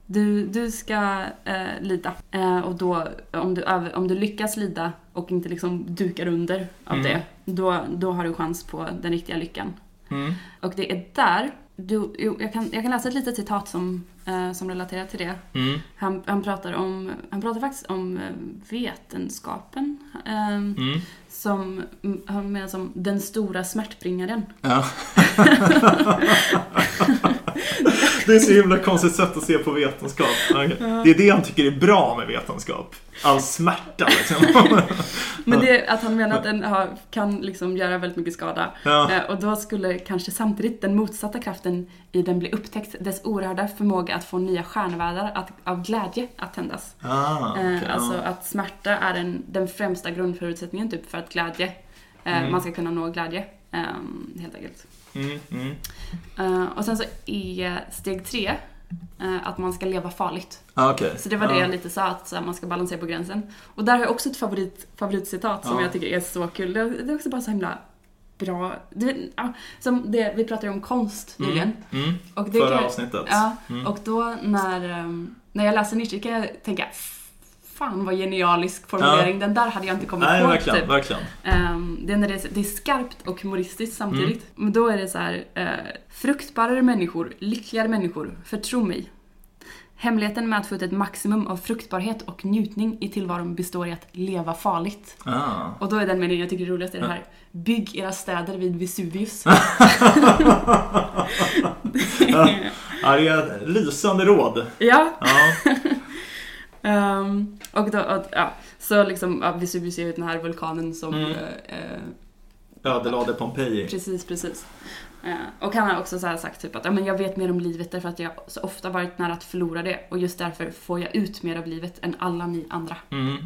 du, du ska eh, lida. Eh, och då, om du, om du lyckas lida och inte liksom dukar under av Mm. det, då, då har du chans på den riktiga lyckan. Mm. Och det är där, du, jo, jag, kan, jag kan läsa ett litet citat som, eh, som relaterar till det. Mm. Han, han, pratar, om, han pratar faktiskt om eh, vetenskapen. Eh, Mm. som, mm, han menar som den stora smärtbringaren. Ja. *laughs* *laughs* det är så himla konstigt sätt att se på vetenskap. Okej. Det är det han tycker är bra med vetenskap. All smärta liksom. *laughs* Men det är att han menar att den har, kan liksom göra väldigt mycket skada. Ja. Eh, Och då skulle kanske samtidigt den motsatta kraften i den bli upptäckt, dess oerhörda förmåga att få nya stjärnvärldar att, av glädje att tändas. Ah, okej, Eh, alltså att smärta är den, den främsta grundförutsättningen typ för att glädje, eh, Mm. man ska kunna nå glädje. helt enkelt. Mm, mm. Eh, och sen så är steg tre eh, att man ska leva farligt. Ah, okej. Så det var det Ja. jag lite sa, att här, man ska balansera på gränsen. Och där har jag också ett favorit, favoritcitat som Ja. jag tycker är så kul. Det, det är också bara så himla bra. Det, ja, som det, vi pratade ju om konst nyligen. Mm, mm. Och det Förra avsnittet. Ja, Mm. och då när, ehm, när jag läser Nietzsche kan jag tänka Fan vad genialisk formulering, den där hade jag inte kommit Nej, på. verkligen, typ. verkligen. Ehm, det, är när det, är, det är skarpt och humoristiskt samtidigt. Mm. Men då är det så här, eh, fruktbarare människor, lyckligare människor, förtro mig. Hemligheten med att få ut ett maximum av fruktbarhet och njutning i tillvaron består i att leva farligt. Ah. Och då är den meningen jag tycker är roligast är det här. Bygg era städer vid Vesuvius. *laughs* *laughs* Ja, det är lysande råd. ja, Ja. *laughs* ehm, och då, och, ja, så liksom, ja, Vesuvius är ju den här vulkanen som Mm. eh, eh, Ödelade Pompeji. Precis, precis. Eh, Och han har också sagt typ att ja, men jag vet mer om livet därför att jag så ofta varit nära att förlora det och just därför får jag ut mer av livet än alla ni andra. Mm.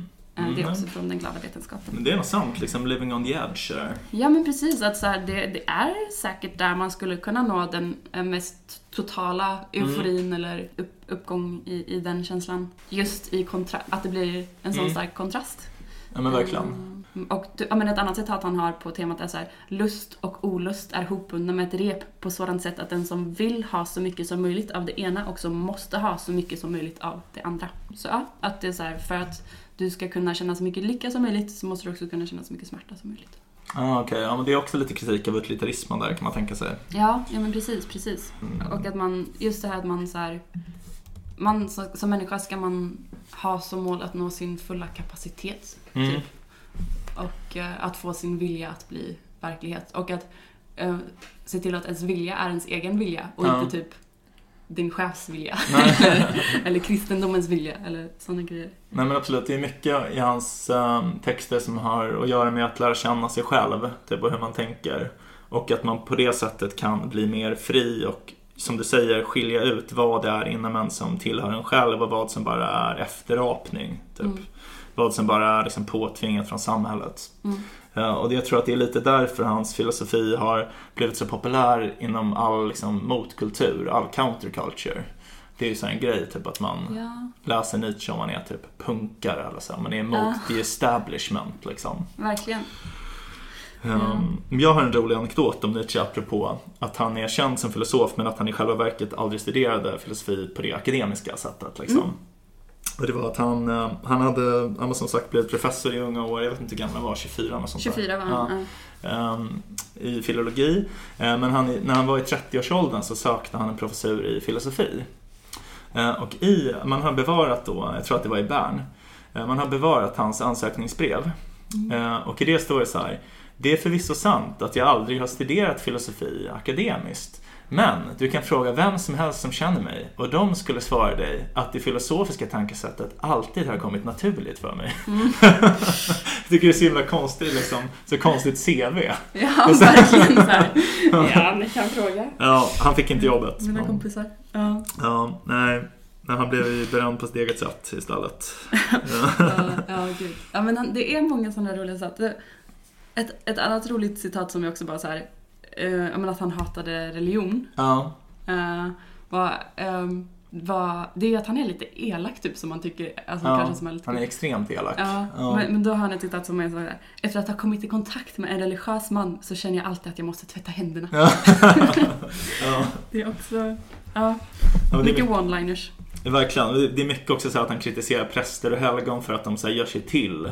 Eh, Det är Mm. också från den glada vetenskapen. Men det är nog sant, liksom living on the edge. där. Ja men precis, att så här, det, det är säkert där man skulle kunna nå den eh, mest totala euforin eller upp, uppgång i, i den känslan. Just i kontra- att det blir en sån Mm. stark kontrast. Ja, men verkligen. Mm, Och ja, men ett annat citat han har på temat är så här, lust och olust är hopbundna med ett rep på sådant sätt att den som vill ha så mycket som möjligt av det ena också måste ha så mycket som möjligt av det andra. Så ja, att det är så här, för att du ska kunna känna så mycket lycka som möjligt så måste du också kunna känna så mycket smärta som möjligt. Ah, Okej, ja, men det är också lite kritik av utilitarismen där kan man tänka sig. Ja, ja men precis, precis. Mm. Och att man, just det här att man så här, man som människa ska man ha som mål att nå sin fulla kapacitet. Mm. Typ. Och eh, att få sin vilja att bli verklighet. Och att eh, se till att ens vilja är ens egen vilja och Ja. inte typ din chefs vilja. Eller, *laughs* eller kristendomens vilja, eller sådana grejer. Nej men absolut, det är mycket i hans eh, texter som har att göra med att lära känna sig själv, typ och hur man tänker. Och att man på det sättet kan bli mer fri och som du säger skilja ut vad det är inom en som tillhör en själv och vad som bara är efterapning. Typ. Mm. Vad som bara är liksom påtvingat från samhället. Mm. Och jag tror att det är lite därför hans filosofi har blivit så populär inom all liksom, motkultur, all counterculture. Det är ju så en grej, typ att man Ja, läser Nietzsche om man är typ punkare eller så. Man är emot Ja. the establishment liksom. verkligen. Um, Jag har en rolig anekdot om Nietzsche apropå att han är känd som filosof men att han i själva verket aldrig studerade filosofi på det akademiska sättet. Liksom. Mm. Och det var att han, eh, han hade, han var som sagt blivit professor i unga år, jag vet inte hur gammal han var, 24 eller sånt där. 24 var Ja han. Ja. ehm, i filologi. Eh, Men han, när han var i 30-årsåldern så sökte han en professur i filosofi. Eh, Och i, man har bevarat då, jag tror att det var i Bern, man har bevarat hans ansökningsbrev. Eh, Och i det står det så här. Det är förvisso sant att jag aldrig har studerat filosofi akademiskt. Men du kan fråga vem som helst som känner mig och de skulle svara dig att det filosofiska tankesättet alltid har kommit naturligt för mig. jag *laughs* tycker det är så himla konstigt, liksom, så konstigt CV. Ja, *laughs* verkligen så här. *laughs* Ja, ni kan fråga. Ja, han fick inte jobbet. Mina Ja. kompisar. Ja, Ja, nej. Men han blev ju berömd på sitt eget sätt istället. ja, ja gud. Ja, men han, det är många sådana roliga. Det- Ett, ett annat roligt citat som jag också bara så här, eh, menar att han hatade religion. Ja, eh, var, ehm, var, det är att han är lite elak typ som man tycker, alltså Ja, kanske som är lite han är extremt elak. Ja, Ja. Men, men då har han ett citat som är så här. Efter att ha kommit i kontakt med en religiös man så känner jag alltid att jag måste tvätta händerna. Ja. *laughs* Det är också, ja, Ja, men det är mycket one-liners. Verkligen. Det- är mycket också så att han kritiserar präster och helgon för att de så gör sig till.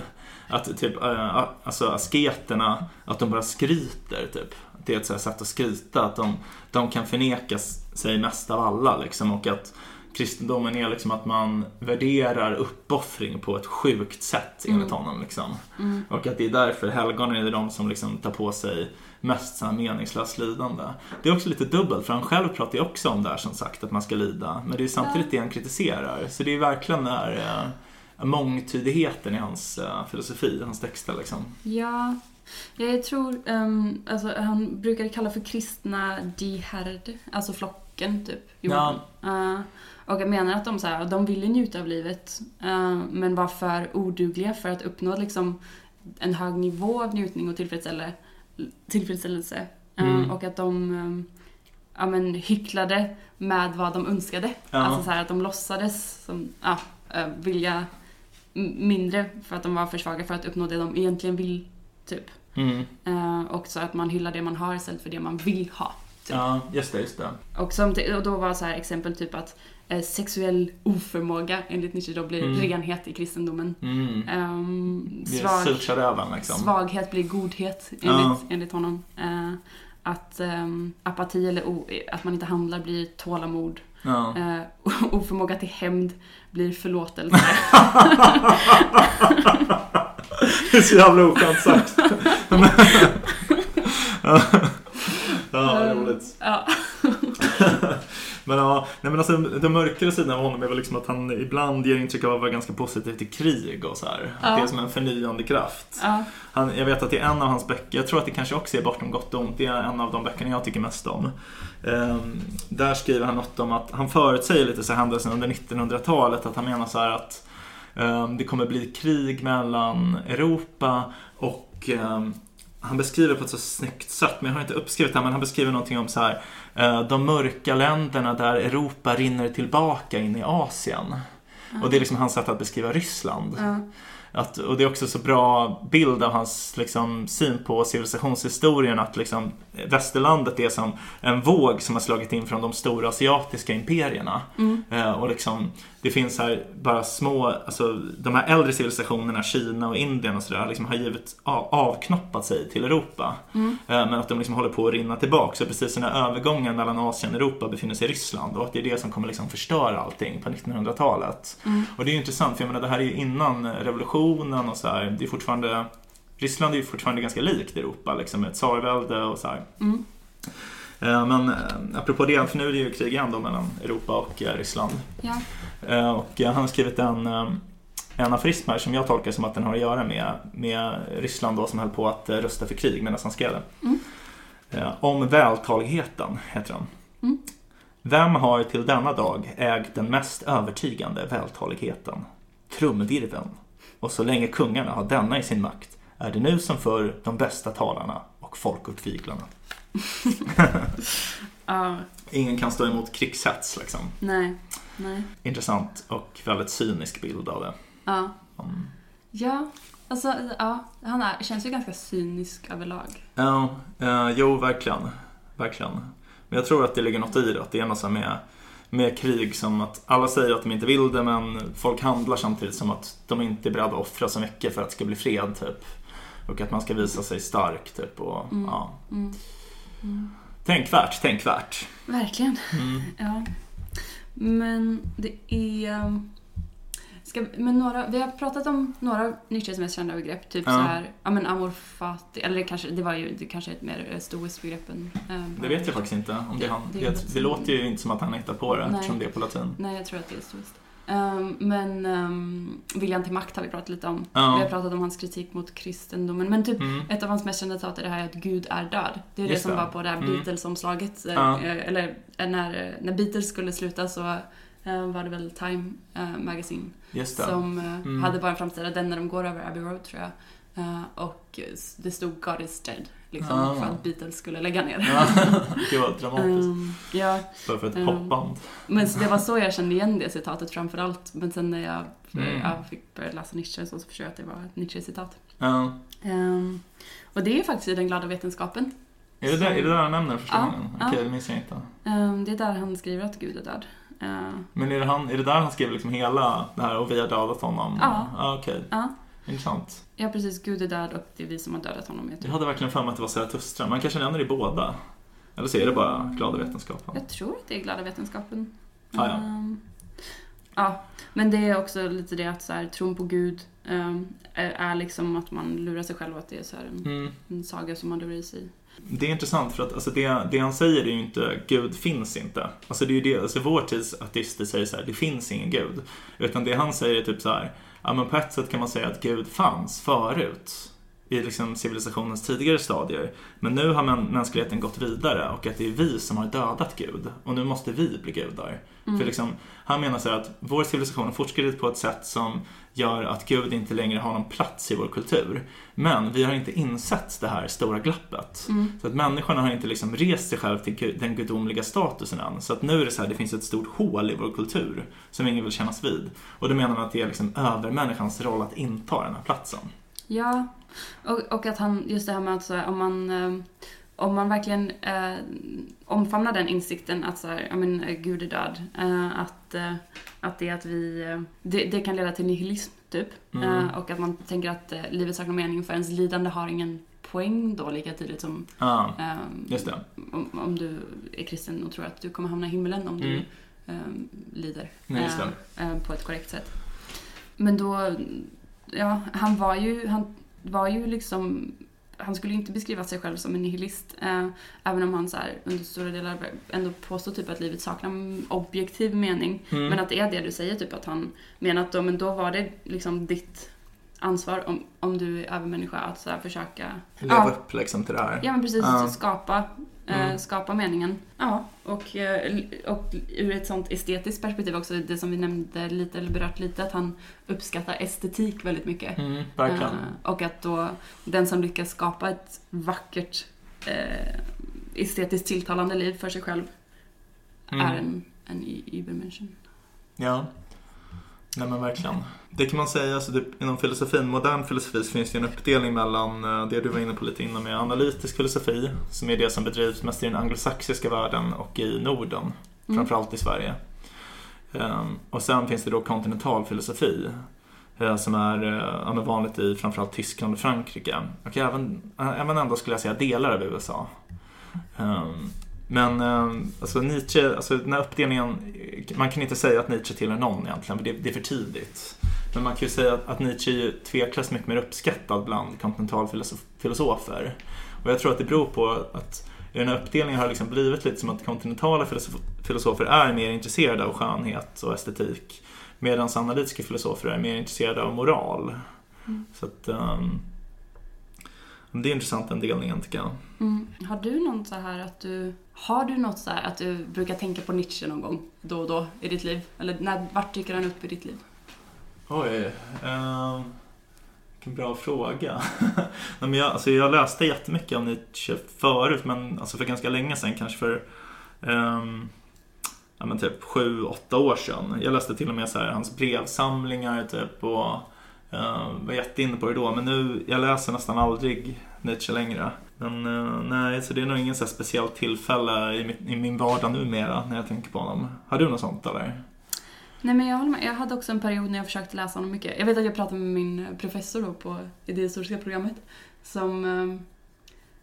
Att typ, äh, alltså asketerna, att de bara skryter typ. Det är ett så sätt att skryta, att de, de kan förneka sig mest av alla liksom. Och att kristendomen är liksom att man värderar uppoffring på ett sjukt sätt enligt Mm. honom liksom. Mm. Och att det är därför helgonen är de som liksom tar på sig mest så här meningslöst lidande. Det är också lite dubbelt för han själv pratar ju också om det här som sagt att man ska lida. Men det är samtidigt det han kritiserar. Så det är verkligen den här eh, mångtydigheten i hans eh, filosofi, hans texter liksom. Ja, jag tror, ehm, alltså han brukar kalla för kristna die Herde, alltså flocken typ. Ja. Eh, och jag menar att de, så här, de ville njuta av livet eh, men var för odugliga för att uppnå liksom, en hög nivå av njutning och tillfredsställe, tillfredsställelse. Eh, Mm. Och att de ehm, ja, men, hycklade med vad de önskade. Ja. Alltså så här, att de låtsades som, ja, eh, vilja mindre för att de var för svaga för att uppnå det de egentligen vill. Typ. Mm. Eh, och så att man hyllar det man har istället för det man vill ha. Typ. Ja, just det, just det. Och, som, och då var så här exempel typ att eh, sexuell oförmåga enligt Nietzsche då blir Mm. renhet i kristendomen. Mm. Um, svag, röven liksom. svaghet blir godhet enligt, Ja. enligt honom. Eh, att ehm, apati eller att man inte handlar blir tålamod. Ja. Eh, *laughs* oförmåga till hämnd blir förlåtelse. *laughs* *laughs* Det är så jävla oskönt sagt. ja, ja roligt. ja. Men ja, nej men alltså den mörkare sidan av honom är väl liksom att han ibland ger intryck av att vara ganska positiv till krig och så här. Att Ja. Det är som en förnyande kraft. ja. Han, jag vet att det är en av hans böcker, jag tror att det kanske också är Bortom gott och ont, det är en av de böckerna jag tycker mest om. Ehm, där skriver han något om att han förutsäger lite så här händelser under 1900-talet, att han menar så här att det kommer bli krig mellan Europa och ehm, han beskriver på ett så snyggt sätt, men jag har inte uppskrivit det här, men han beskriver någonting om så här eh, de mörka länderna där Europa rinner tillbaka in i Asien. Och det är liksom hans sätt att beskriva Ryssland. ja. Att, och det är också så bra bild av hans liksom, syn på civilisationshistorien att liksom, västerlandet är som en våg som har slagit in från de stora asiatiska imperierna. Mm. Eh, och liksom, det finns här bara små, alltså de här äldre civilisationerna, Kina och Indien och sådär, liksom har givit av, avknoppat sig till Europa. Mm. Eh, men att de liksom håller på att rinna tillbaka. Så precis den här övergången mellan Asien och Europa befinner sig i Ryssland och att det är det som kommer liksom förstöra allting på 1900-talet. Mm. Och det är ju intressant för jag menar det här är ju innan revolutionen och så här. Det är fortfarande Ryssland är ju fortfarande ganska likt Europa liksom ett tsarvälde och så här. Mm. Eh, Men eh, apropå det, för nu är det ju krig igen då mellan Europa och Ryssland. Ja. Eh, Och han har skrivit en, eh, en aforism här som jag tolkar som att den har att göra med, med Ryssland då som höll på att eh, rösta för krig medan han skrev den. Mm. Om vältaligheten heter den. Mm. Vem har till denna dag ägt den mest övertygande vältaligheten? Trumvirveln. Och så länge kungarna har denna i sin makt är det nu som för de bästa talarna och folkuppviglarna. *laughs* Ja, Ingen kan stå emot krigshets liksom. nej, nej. Intressant och väldigt cynisk bild av det. Ja. Mm. Ja, alltså ja, han är, känns ju ganska cynisk överlag. Ja, eh, jo verkligen. Verkligen. Men jag tror att det ligger något i det, att det är något med, med krig som att alla säger att de inte vill det men folk handlar samtidigt som att de inte är beredda att offra så mycket för att det ska bli fred typ. Och att man ska visa sig stark typ. Och, Mm. ja. Mm. Mm. Tänkvärt, tänkvärt. Verkligen. Mm. *laughs* Ja. Men det är... um, Ska, men några, vi har pratat om några mest kända begrepp. Typ Ja. så här, ja men amor fati, eller kanske, det var ju det kanske är ett mer stoiskt begrepp än... eh, Det vet jag faktiskt inte om det är han. Det- Det, det det, låter ju inte som att han hittar på det Nej. eftersom det är på latin. Nej, jag tror att det är stoiskt. Um, men um, Viljan till makt har vi pratat lite om. Ja. Vi har pratat om hans kritik mot kristendomen. Men typ Mm. ett av hans mest kända citat är det här att Gud är död. Det är det Just som det. var på det här Mm. Beatles-omslaget. eh, Ja. eh, Eller eh, när, när Beatles skulle sluta så eh, var det väl Time eh, Magazine det. som eh, Mm. hade bara en framsida, den när de går över Abbey Road tror jag. Eh, och det stod God is dead. Liksom, Ah. För att Beatles skulle lägga ner. Ja, *laughs* Gud vad dramatiskt. Um, ja, för ett um, popband. men så det var så jag kände igen det citatet framförallt. Men sen när jag, Mm. jag fick börja läsa Nietzsche så förstod jag att det var ett Nietzsche-citat. Ja. Um, och det är faktiskt i Den glada vetenskapen. Är det, där, är det där han nämner första gången? ja. Okej, det minns jag inte. Um, det är där han skriver att Gud är död. Uh, Men är det, han, är det där han skriver liksom hela det här och vi har dödat honom? Ja. ja Okej, ja. intressant. Ja, precis. Gud är död och det är vi som har dödat honom. Jag, Jag hade verkligen för mig att det var Zarathustra. Man kanske nämner det i båda. Eller så är det bara glada vetenskapen. jag tror att det är glada vetenskapen. Ah, ja. Um, ja, men det är också lite det att så här, tron på Gud um, är, är liksom att man lurar sig själv att det är så en, Mm. en saga som man lurar i sig. Det är intressant för att alltså det, det han säger är ju inte Gud finns inte. Alltså det är ju det, alltså vår tids ateister säger så här, det finns ingen Gud. Utan det han säger är typ så här, ja men på ett sätt kan man säga att Gud fanns förut. I liksom civilisationens tidigare stadier. Men nu har mänskligheten gått vidare och att det är vi som har dödat Gud. Och nu måste vi bli gudar. Mm. För liksom, han menar så att vår civilisation har fortskridit på ett sätt som gör att Gud inte längre har någon plats i vår kultur. Men vi har inte insett det här stora glappet. Mm. Så att människorna har inte liksom rest sig själv till den gudomliga statusen än. Så att nu är det så här, det finns ett stort hål i vår kultur som ingen vill kännas vid. Och då menar man att det är liksom övermänniskans roll att inta den här platsen. Ja, och, och att han, just det här med att så här, om man, eh, om man verkligen eh, omfamnar den insikten att så här, men, eh, Gud är död, eh, att, eh, att det att vi, eh, det, det kan leda till nihilism typ. Mm. Eh, och att man tänker att livet saknar mening för ens lidande har ingen poäng då lika tydligt som det. om, om du är kristen och tror att du kommer hamna i himlen om du Mm. eh, lider Nej, på ett korrekt sätt. Men då, ja, han var ju, han var ju liksom, han skulle inte beskriva sig själv som en nihilist. Eh, även om han så här, under stora delar ändå påstår typ att livet saknar objektiv mening. Mm. Men att det är det du säger, typ att han menar att då, men då var det liksom ditt ansvar om, om du är övermänniska att så här försöka Leva Ja. upp liksom till det här. Ja men precis, Ja. skapa, Mm. skapa meningen. Ja, och, eh, och ur ett sånt estetiskt perspektiv också, det som vi nämnde lite, eller berört lite, att han uppskattar estetik väldigt mycket. Mm, verkligen. Eh, och att då den som lyckas skapa ett vackert, eh, estetiskt tilltalande liv för sig själv Mm. är en, en Übermenschen. Ja. Nej men verkligen. Det kan man säga, alltså inom filosofin, modern filosofi så finns det en uppdelning mellan eh, det du var inne på lite innan med analytisk filosofi, som är det som bedrivs mest i den anglosaxiska världen och i Norden, Mm. framförallt i Sverige. Ehm, och sen finns det då kontinental filosofi, eh, som är eh, ja, vanligt i framförallt Tyskland och Frankrike. Och även, även ändå skulle jag säga delar av USA. Men eh, alltså Nietzsche, alltså den här uppdelningen, man kan inte säga att Nietzsche tillhör någon egentligen, för det, det är för tidigt. Men man kan ju säga att, Nietzsche är tveklöst mycket mer uppskattad bland kontinentalfilosofer. Och jag tror att det beror på att i den här uppdelningen har liksom blivit lite som att kontinentala filosof- filosofer är mer intresserade av skönhet och estetik. Medan analytiska filosofer är mer intresserade av moral. Mm. Så att, ehm, det är intressant den delningen tycker jag. Mm. Har du något så här att du... Har du något så här att du brukar tänka på Nietzsche någon gång då och då i ditt liv? Eller när, vart dyker han upp i ditt liv? Oj, um, vilken bra fråga. *laughs* Nej, men jag, alltså jag läste jättemycket om Nietzsche förut, men alltså för ganska länge sedan, kanske för um, ja, men typ sju, åtta år sedan. Jag läste till och med så här, hans brevsamlingar typ och uh, var jätteinne på det då. Men nu, jag läser nästan aldrig Nietzsche längre. Men uh, nej, så det är nog ingen så här speciellt tillfälle i, mitt, i min vardag numera när jag tänker på honom. Har du något sånt eller? Nej men jag håller med. Jag hade också en period när jag försökte läsa honom mycket. Jag vet att jag pratade med min professor då på det historiska programmet som eh,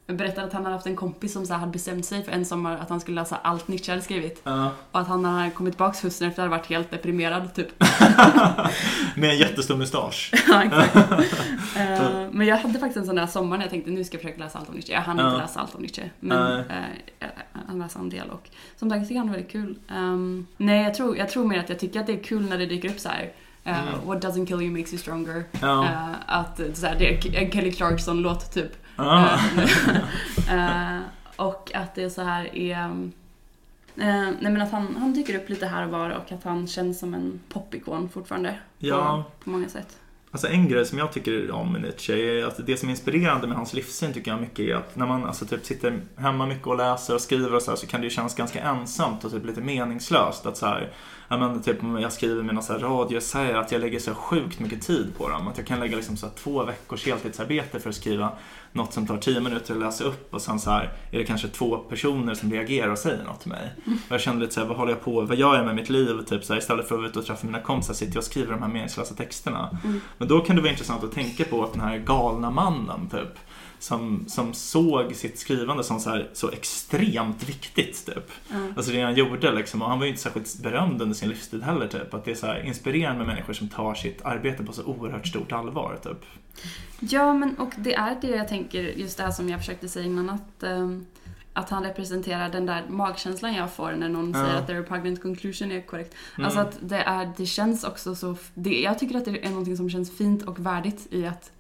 berättade att han hade haft en kompis som så hade bestämt sig för en sommar att han skulle läsa allt Nietzsche hade skrivit. Ja. Och att han när han kommit tillbaka hösten efter hade varit helt deprimerad typ. *laughs* Med en jättestor mustasch. *laughs* ja, exakt. *laughs* Eh, men jag hade faktiskt en sån där sommar när jag tänkte nu ska jag försöka läsa allt om Nietzsche. Jag hann Ja. inte läsa allt om Nietzsche. Men uh, jag läste en del och som sagt tycker han är väldigt kul. Ehm, nej, jag tror, jag tror mer att jag tycker att det är kul när det dyker upp så här. eh, Mm. What doesn't kill you makes you stronger. Ja. Eh, att eh, så här, det är en Kelly Clarkson-låt typ. Ja. Eh, och att det så här är... eh, nej men att han, han dyker upp lite här och var och att han känns som en popikon fortfarande. Ja. På, på många sätt. Alltså en grej som jag tycker om med Nietzsche är att det som är inspirerande med hans livssyn tycker jag mycket är att när man alltså typ sitter hemma mycket och läser och skriver och så, här, så kan det ju kännas ganska ensamt och typ lite meningslöst att så här, ja men typ jag skriver mina så här radioessäer att jag lägger så sjukt mycket tid på dem. Att jag kan lägga liksom så här två veckors heltidsarbete för att skriva något som tar tio minuter att läsa upp och sen så här är det kanske två personer som reagerar och säger något till mig. Och *laughs* jag kände lite så här, vad håller jag på vad gör jag med mitt liv? Typ så här, istället för att vara ute och träffa mina kompisar sitter jag och skriver de här meningslösa texterna. Mm. Men då kan det vara intressant att tänka på att den här galna mannen typ som, som såg sitt skrivande som så, här, så extremt viktigt typ. Ja. Alltså det han gjorde liksom, och han var ju inte särskilt berömd under sin livstid heller typ. Att det är så här inspirerande med människor som tar sitt arbete på så oerhört stort allvar typ. Ja, men och det är det jag tänker, just det här som jag försökte säga innan, att, ehm, att han representerar den där magkänslan jag får när någon Ja. säger att the repugnant conclusion är korrekt. Mm. Alltså att det, är, det känns också så... Det, jag tycker att det är något som känns fint och värdigt i att,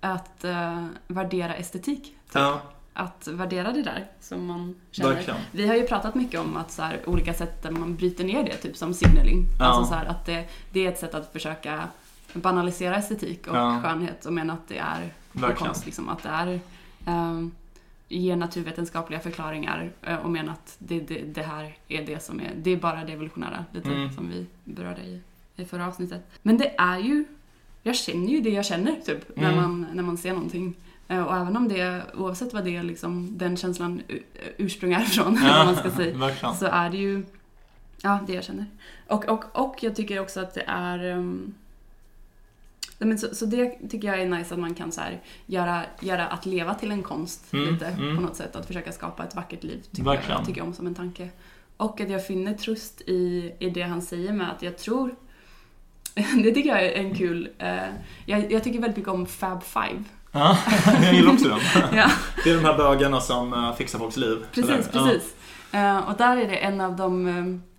att eh, värdera estetik. Typ. Ja, Att värdera det där som man känner. verkligen. Vi har ju pratat mycket om att så här, olika sätt där man bryter ner det, typ som signaling. Ja. Alltså så här, att det, det är ett sätt att försöka banalisera estetik och Ja. skönhet och mena att det är konst. Liksom, att det är um, ge naturvetenskapliga förklaringar eh, och mena att det, det, det här är det som är, det är bara det evolutionära, lite Mm. som vi berörde i, i förra avsnittet. Men det är ju, jag känner ju det jag känner typ, när, Mm. man, när man ser någonting. Eh, Och även om det, oavsett vad det liksom, den känslan u- ursprung är ifrån, *laughs* vad man ska säga, *laughs* verkligen. så är det ju ja, det jag känner. Och, och, och jag tycker också att det är um, men så, så det tycker jag är nice att man kan så här, göra, göra att leva till en konst Mm, lite mm. på något sätt. Att försöka skapa ett vackert liv tycker jag tycker jag om som en tanke. Och att jag finner tröst i, i det han säger med att jag tror *laughs* det tycker jag är en kul... eh, jag, jag tycker väldigt mycket om Fab Five. Ja, *laughs* jag gillar också den. *laughs* Ja. Det är de här bögarna som eh, fixar folks liv. Precis, eller? precis. Eh, och där är det en av de,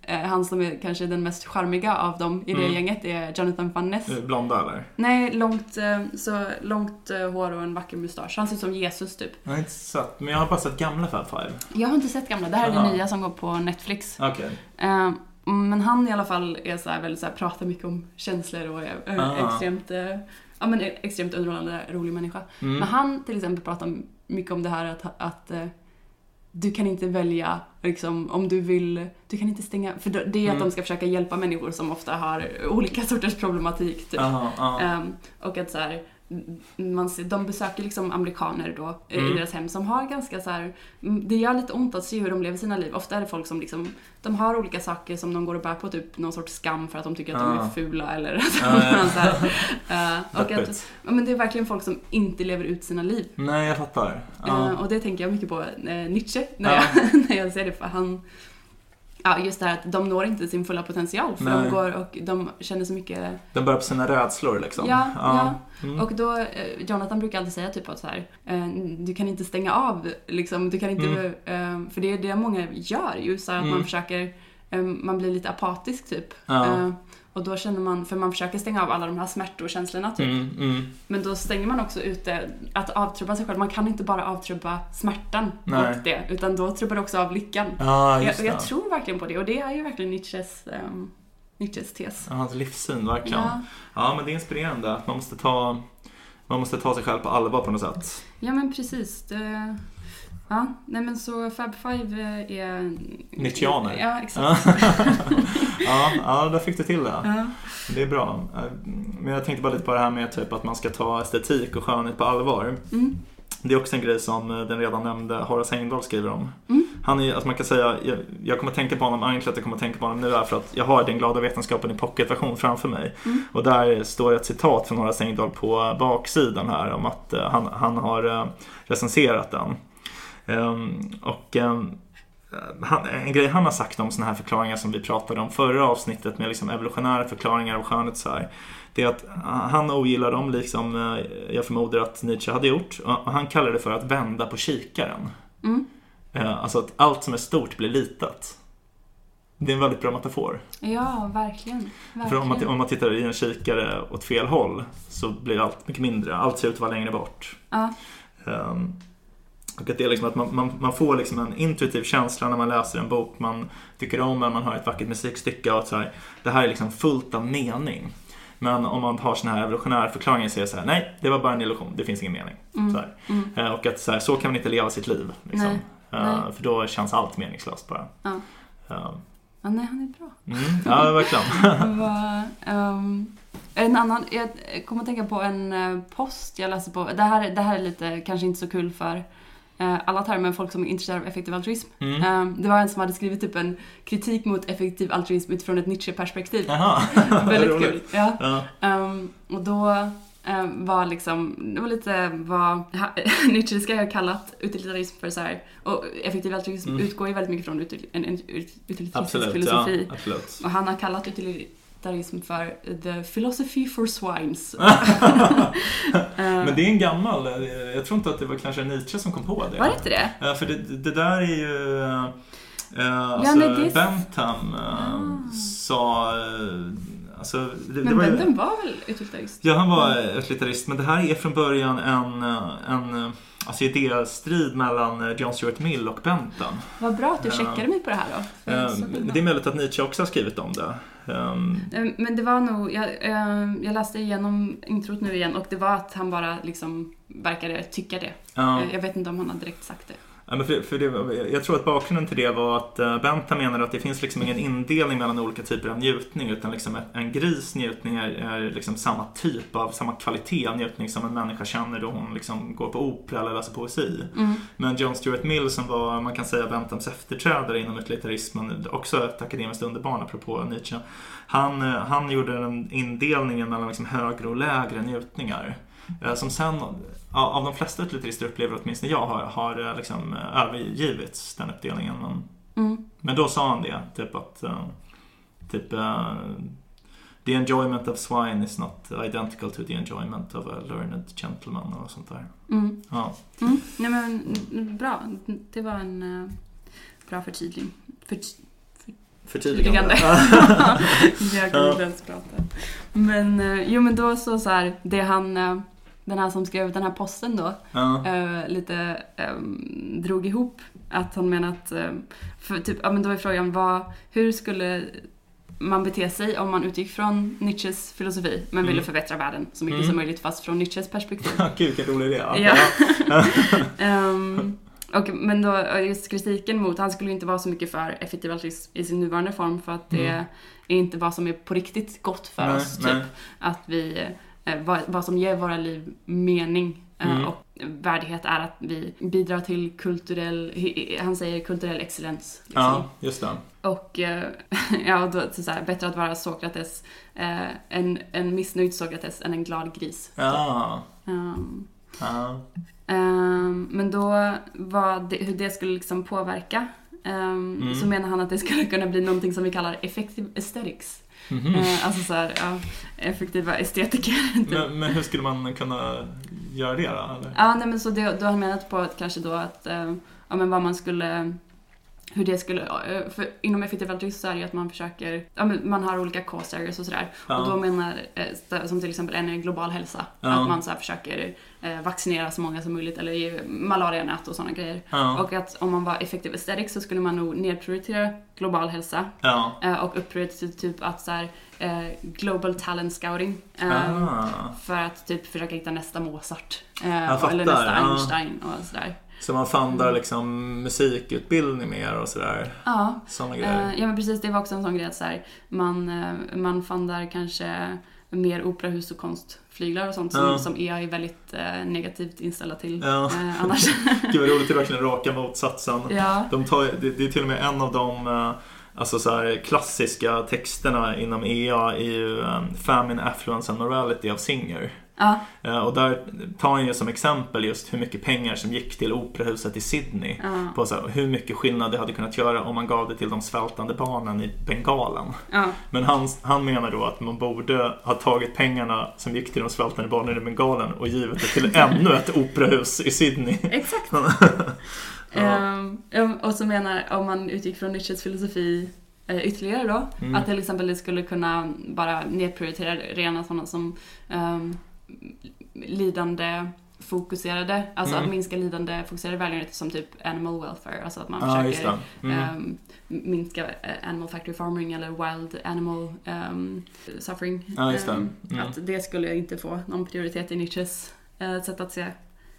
eh, han som är kanske den mest charmiga av dem i det Mm. gänget är Jonathan Van Ness. Ja. Blonda eller? Nej, långt, så långt hår och en vacker mustasch. Han ser ut som Jesus typ. Jag har inte sett, men jag har bara sett gamla Fab Five. Jag har inte sett gamla, det här är Jaha. det nya som går på Netflix. Okej. Men han i alla fall är så här väldigt så här, pratar mycket om känslor och är eh, Ah. extremt, eh, ja, men är extremt underhållande, rolig människa. Mm. Men han till exempel pratar mycket om det här att, att eh, du kan inte välja liksom, om du vill, du kan inte stänga, för det är att Mm. de ska försöka hjälpa människor som ofta har olika sorters problematik. Typ. Aha, aha. Ehm, och att så här, man de besöker liksom amerikaner då eh, Mm. i deras hem som har ganska så här, det gör lite ont att se hur de lever sina liv. Ofta är det folk som liksom, de har olika saker som de går och bär på, typ någon sorts skam för att de tycker att de är Ah. fula eller *laughs* att de Ja, ja. så här, eh, och att, ja, men det är verkligen folk som inte lever ut sina liv. Nej, jag fattar. Ja. Eh, och det tänker jag mycket på Nietzsche när, Ja. jag, *laughs* när jag ser det, för han, ja, just det här att de når inte sin fulla potential för Nej. de går och de känner så mycket Den börjar på sina rädslor liksom. Ja, ja. Mm. Och då, eh, Jonathan brukar alltid säga typ att så här, eh, du kan inte stänga av liksom, du kan inte, eh, för det är det många gör ju, så att Mm. man försöker, man blir lite apatisk typ. Ja. Och då känner man, för man försöker stänga av alla de här smärtokänslorna typ. Mm, mm. Men då stänger man också ute att avtrubba sig själv. Man kan inte bara avtrubba smärtan Nej. och det, utan då trubbar det också av lyckan. Ja, jag, jag tror verkligen på det och det är ju verkligen Nietzsches, um, Nietzsches tes. Ja, hans livssyn, verkligen. Ja. Ja, men det är inspirerande att man måste ta man måste ta sig själv på allvar på något sätt. Ja men precis. Det, ja, nej men så Fab Five eh, är... Nietzscheaner. Ja, exakt. *laughs* ja, ja, där fick du till det. Ja. Det är bra. Men jag tänkte bara lite på det här med typ att man ska ta estetik och skönhet på allvar. Mm. Det är också en grej som eh, den redan nämnde Horace Engdahl skriver om. Mm. Han är, alltså man kan säga, jag, jag kommer tänka på honom, anledningen till att jag kommer tänka på honom nu är för att jag har den glada vetenskapen i pocketversion framför mig. Mm. Och där står ett citat från Horace Engdahl på baksidan här om att eh, han, han har eh, recenserat den. Ehm, och ehm, han, en grej han har sagt om sådana här förklaringar som vi pratade om förra avsnittet med liksom evolutionära förklaringar av skönhet så här. Det är att han ogillar dem liksom eh, jag förmodar att Nietzsche hade gjort. Och han kallar det för att vända på kikaren. Mm. Eh, Alltså att allt som är stort blir litet. Det är en väldigt bra metafor. Ja, verkligen. verkligen. För om man, om man tittar i en kikare åt fel håll så blir allt mycket mindre. Allt ser ut att vara längre bort. Ja, Ehm, och att det är liksom att man, man, man får liksom en intuitiv känsla när man läser en bok man tycker om eller man hör ett vackert musikstycke och att så här, det här är liksom fullt av mening. Men om man har såna här evolutionära förklaringar så är det så här, nej, det var bara en illusion, det finns ingen mening. Mm. Så. Mm. Eh, och att så, här, så kan man inte leva sitt liv. Liksom. Nej, Eh, nej. För då känns allt meningslöst bara. Ja. Eh, ja, nej han är bra. Mm, ja, verkligen. *laughs* Ehm, en annan, jag kommer att tänka på en post jag läste på. Det här, det här är lite, kanske inte så kul för alla termer, folk som är intresserade av effektiv altruism. Mm. Ehm, det var en som hade skrivit typ en kritik mot effektiv altruism utifrån ett Nietzsche-perspektiv. *laughs* Väldigt kul. Ja. Ja. Ehm, och då eh, var liksom, det var lite vad *laughs* Nietzsche ska ha kallat utilitarism för så här. Och effektiv altruism Mm. utgår ju väldigt mycket från util, en, en ut- utilitaristisk Absolut, filosofi. ja, absolut. Och han har kallat utilitarism för the philosophy for swines. *laughs* Men det är en gammal, eh, jag tror inte att det var kanske Nietzsche som kom på det. Var det inte det? Ja, för det, det där är ju... Uh, alltså, det Bentham eh, Ah. sa... eh, alltså, det, det Men var ju- Bentham var väl utilitarist? Ja, han var utilitarist, men det här är från början en, eh, en eh, alltså, idéstrid mellan eh, John Stuart Mill och Bentham. Vad bra att du checkade mig på det här då. Eh. Det är möjligt att Nietzsche också har skrivit om det. Ehm, Eh, Men det var nog, jag, eh, jag läste igenom introt nu igen och det var att han bara liksom verkade tycka det. Eh, Jag vet inte om han har direkt sagt det. Ja, men för, för det, jag tror att bakgrunden till det var att uh, Bentham menade att det finns liksom ingen indelning mellan olika typer av njutning utan liksom en gris njutning är, är liksom samma typ av, samma kvalitet av njutning som en människa känner då hon liksom går på opera eller läser poesi. Mm. Men John Stuart Mill som var, man kan säga, Benthams efterträdare inom utilitarismen, också ett akademiskt underbarn apropå Nietzsche. Han, eh, han gjorde den indelningen mellan liksom högre och lägre njutningar. Eh, Som sen, av de flesta utilitarister upplever åtminstone jag, har, har eh, liksom eh, övergivits, den uppdelningen. Men, Mm. men då sa han det, typ att typ, The enjoyment of swine is not identical to the enjoyment of a learned gentleman och sånt där. Mm. Ja. Mm. Nej men mm, bra, det var en eh, bra förtydling. För, Förtydligande. *laughs* *laughs* jag kan inte ens prata. Men jo men då så, så här, det han, den här som skrev den här posten då, ja. eh, lite eh, drog ihop att han menar att, eh, för typ, ja men då är frågan vad, hur skulle man bete sig om man utgick från Nietzsches filosofi men ville Mm. förbättra världen så mycket Mm. som möjligt fast från Nietzsches perspektiv. *laughs* Gud vilken rolig idé. Ja. *laughs* Ehm, och, men då just kritiken mot, han skulle ju inte vara så mycket för effektiv altruism i sin nuvarande form för att det Mm. är inte vad som är på riktigt gott för Nej, oss. Typ. nej. Att vi, vad, vad som ger våra liv mening eh, Mm. och värdighet är att vi bidrar till kulturell, han säger kulturell excellens. Liksom. Ja, just det. Och eh, *laughs* ja, och då, så här, bättre att vara Sokrates, eh, en, en missnöjd Sokrates än en glad gris. Ja. Ehm, ja. Ehm, men då var det, hur det skulle liksom påverka ehm, Mm. så menar han att det skulle kunna bli någonting som vi kallar effective aesthetics. Mhm. Eh, alltså så här, ja, effektiva estetiker. *laughs* typ. Men, men hur skulle man kunna göra det då? Eller? Ja, nej, men så det, då har menat på att kanske då att, eh, ja men vad man skulle, hur det skulle, eh, för inom effektiv altruism så är det ju att man försöker, ja men man har olika cause areas och sådär. Ja. Och då menar, eh, som till exempel en är global hälsa, Ja. att man så försöker eh, vaccinera så många som möjligt eller ge malarianät och sådana grejer. Ja. Och att om man var effektiv aesthetic så skulle man nog nedprioritera global hälsa och uppröra typ att så här, global talent scouting. Ah. För att typ försöka hitta nästa Mozart. Eller nästa. Einstein och sådär. Så man fundar liksom musikutbildning mer och sådär. Ja, Sådana grejer. eh, ja men precis det var också en sån grej att så här, man, eh, man fundar kanske mer operahus och konstflyglar och sånt som, Ja. som EA är väldigt eh, negativt inställda till Ja. eh, annars. *laughs* Gud vad roligt, det är verkligen raka motsatsen. ja. De tar, det, det är till och med en av de eh, alltså så här, klassiska texterna inom EA är ju um, Famine, Affluence and Morality av Singer. Ja, Eh, och där tar han ju som exempel just hur mycket pengar som gick till operahuset i Sydney. ja, På så här, hur mycket skillnad det hade kunnat göra om man gav det till de svältande barnen i Bengalen. ja, Men han, han menar då att man borde ha tagit pengarna som gick till de svältande barnen i Bengalen och givit det till *laughs* ännu ett operahus i Sydney. exakt. *laughs* Ja, och så menar, om man utgick från Nietzsches filosofi eh, ytterligare då, Mm. att till exempel det skulle kunna bara nedprioritera rena sådana som um, lidande fokuserade, alltså Mm. att minska lidande fokuserade välgörenhet som typ animal welfare, alltså att man just försöker. Mm. ehm, minska eh, animal factory farming eller wild animal ehm, suffering. Det. Ehm, Mm. Att det skulle inte få någon prioritet i Nietzsches eh, sätt att se,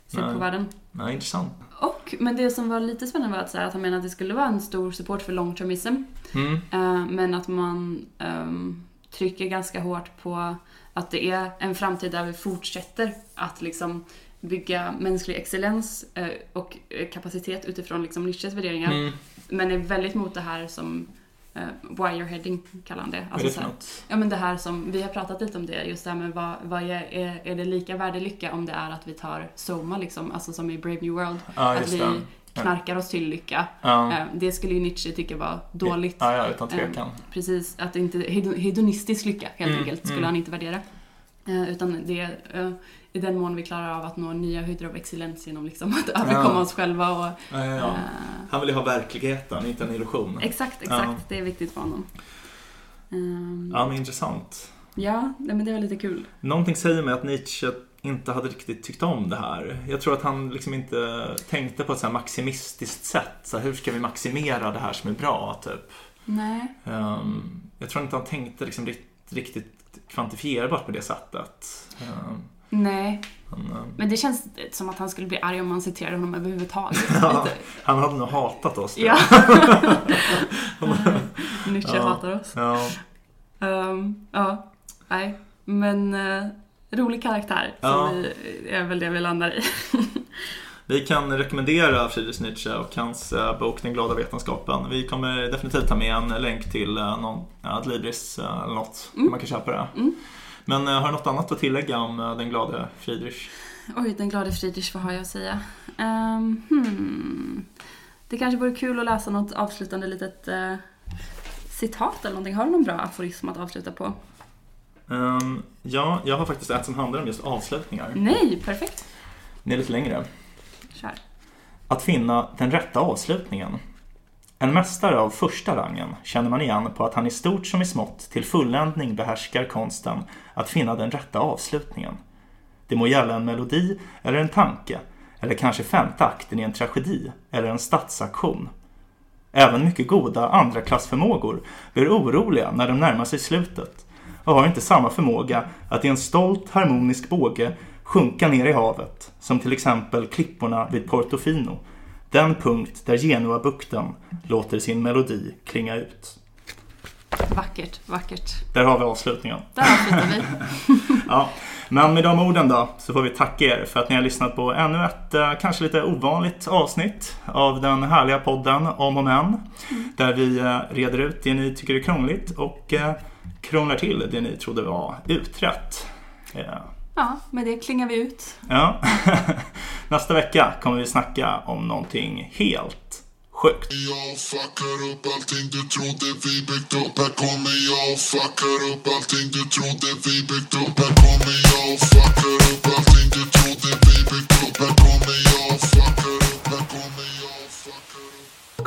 se Nej. på världen. Ja, intressant. Och, men det som var lite spännande var att, så här, att han menade att det skulle vara en stor support för long termism. Mm. eh, men att man ehm, trycker ganska hårt på att det är en framtid där vi fortsätter att liksom bygga mänsklig excellens eh, och eh, kapacitet utifrån liksom Nietzsches värderingar. Mm. Men är väldigt mot det här som uh, wireheading kallar han det. Är det så här? Ja men det här som, vi har pratat lite om det, just det här med vad, vad är, är, det lika värdelycka om det är att vi tar Soma liksom, alltså som i Brave New World, Ja, att vi. Knarkar oss till lycka. Ja. Eh, Det skulle ju Nietzsche tycka var dåligt. Ja, ja, utan tvekan. Precis, att inte, hedon- hedonistisk lycka helt Mm, enkelt skulle mm. han inte värdera. Eh, utan det är eh, i den mån vi klarar av att nå nya höjder av excellens genom liksom att överkomma Ja. oss själva och... Ja, eh, Han vill ju ha verkligheten, inte en illusion. exakt, exakt. Det är viktigt för honom. Ja, men intressant. ja, men det var lite kul. Någonting säger mig att Nietzsche inte hade riktigt tyckt om det här. Jag tror att han liksom inte tänkte på ett så maximistiskt sätt. Så här, hur ska vi maximera det här som är bra, typ. Nej. Ehm, jag tror inte han tänkte liksom rikt- riktigt kvantifierbart på det sättet. Ehm, Nej, han, ehm, men det känns som att han skulle bli arg om man citerade honom överhuvudtaget. *laughs* Ja. Han hade nog hatat oss. Ja. *laughs* Nietzsche Ja. hatar oss. ja. Ja, nej. Men uh, rolig karaktär. Ja. Som vi, är väl det vi landar i. *laughs* Vi kan rekommendera Friedrich Nietzsche och hans eh, bok Den glada vetenskapen. Vi kommer definitivt ta med en länk till eh, någon ja, Adlibris eh, eller något. Mm. Man kan köpa det. Mm. Men eh, har du något annat att tillägga om eh, den glade Friedrich? Oj, den glade Friedrich, vad har jag att säga? Ehm, hmm. Det kanske vore kul att läsa något avslutande litet eh, citat eller någonting. Har du någon bra aforism att avsluta på? Ehm, ja, jag har faktiskt ett som handlar om just avslutningar. Nej, perfekt. Det är lite längre. Kör. Att finna den rätta avslutningen. En mästare av första rangen känner man igen på att han i stort som i smått till fulländning behärskar konsten att finna den rätta avslutningen. Det må gälla en melodi eller en tanke, eller kanske femte akten i en tragedi eller en stadsaktion. Även mycket goda andra klassförmågor blir oroliga när de närmar sig slutet och har inte samma förmåga att i en stolt harmonisk båge sjunka ner i havet, som till exempel klipporna vid Portofino, den punkt där Genuabukten låter sin melodi klinga ut. Vackert, vackert. Där har vi avslutningen. Där avslutar vi. *laughs* Ja, men med de orden då så får vi tacka er för att ni har lyssnat på ännu ett eh, kanske lite ovanligt avsnitt av den härliga podden Om och Men. Där vi eh, reder ut det ni tycker är krångligt och eh, krånglar till det ni trodde var utrett. Eh, Ja, med det klingar vi ut. Ja. *laughs* Nästa vecka kommer vi snacka om någonting helt Sjukt. Jag fuckar upp allting du trodde vi byggt upp Här kommer jag och fuckar upp allting du trodde vi byggt upp Här kommer jag och fuckar upp allting du trodde vi byggt upp Här kommer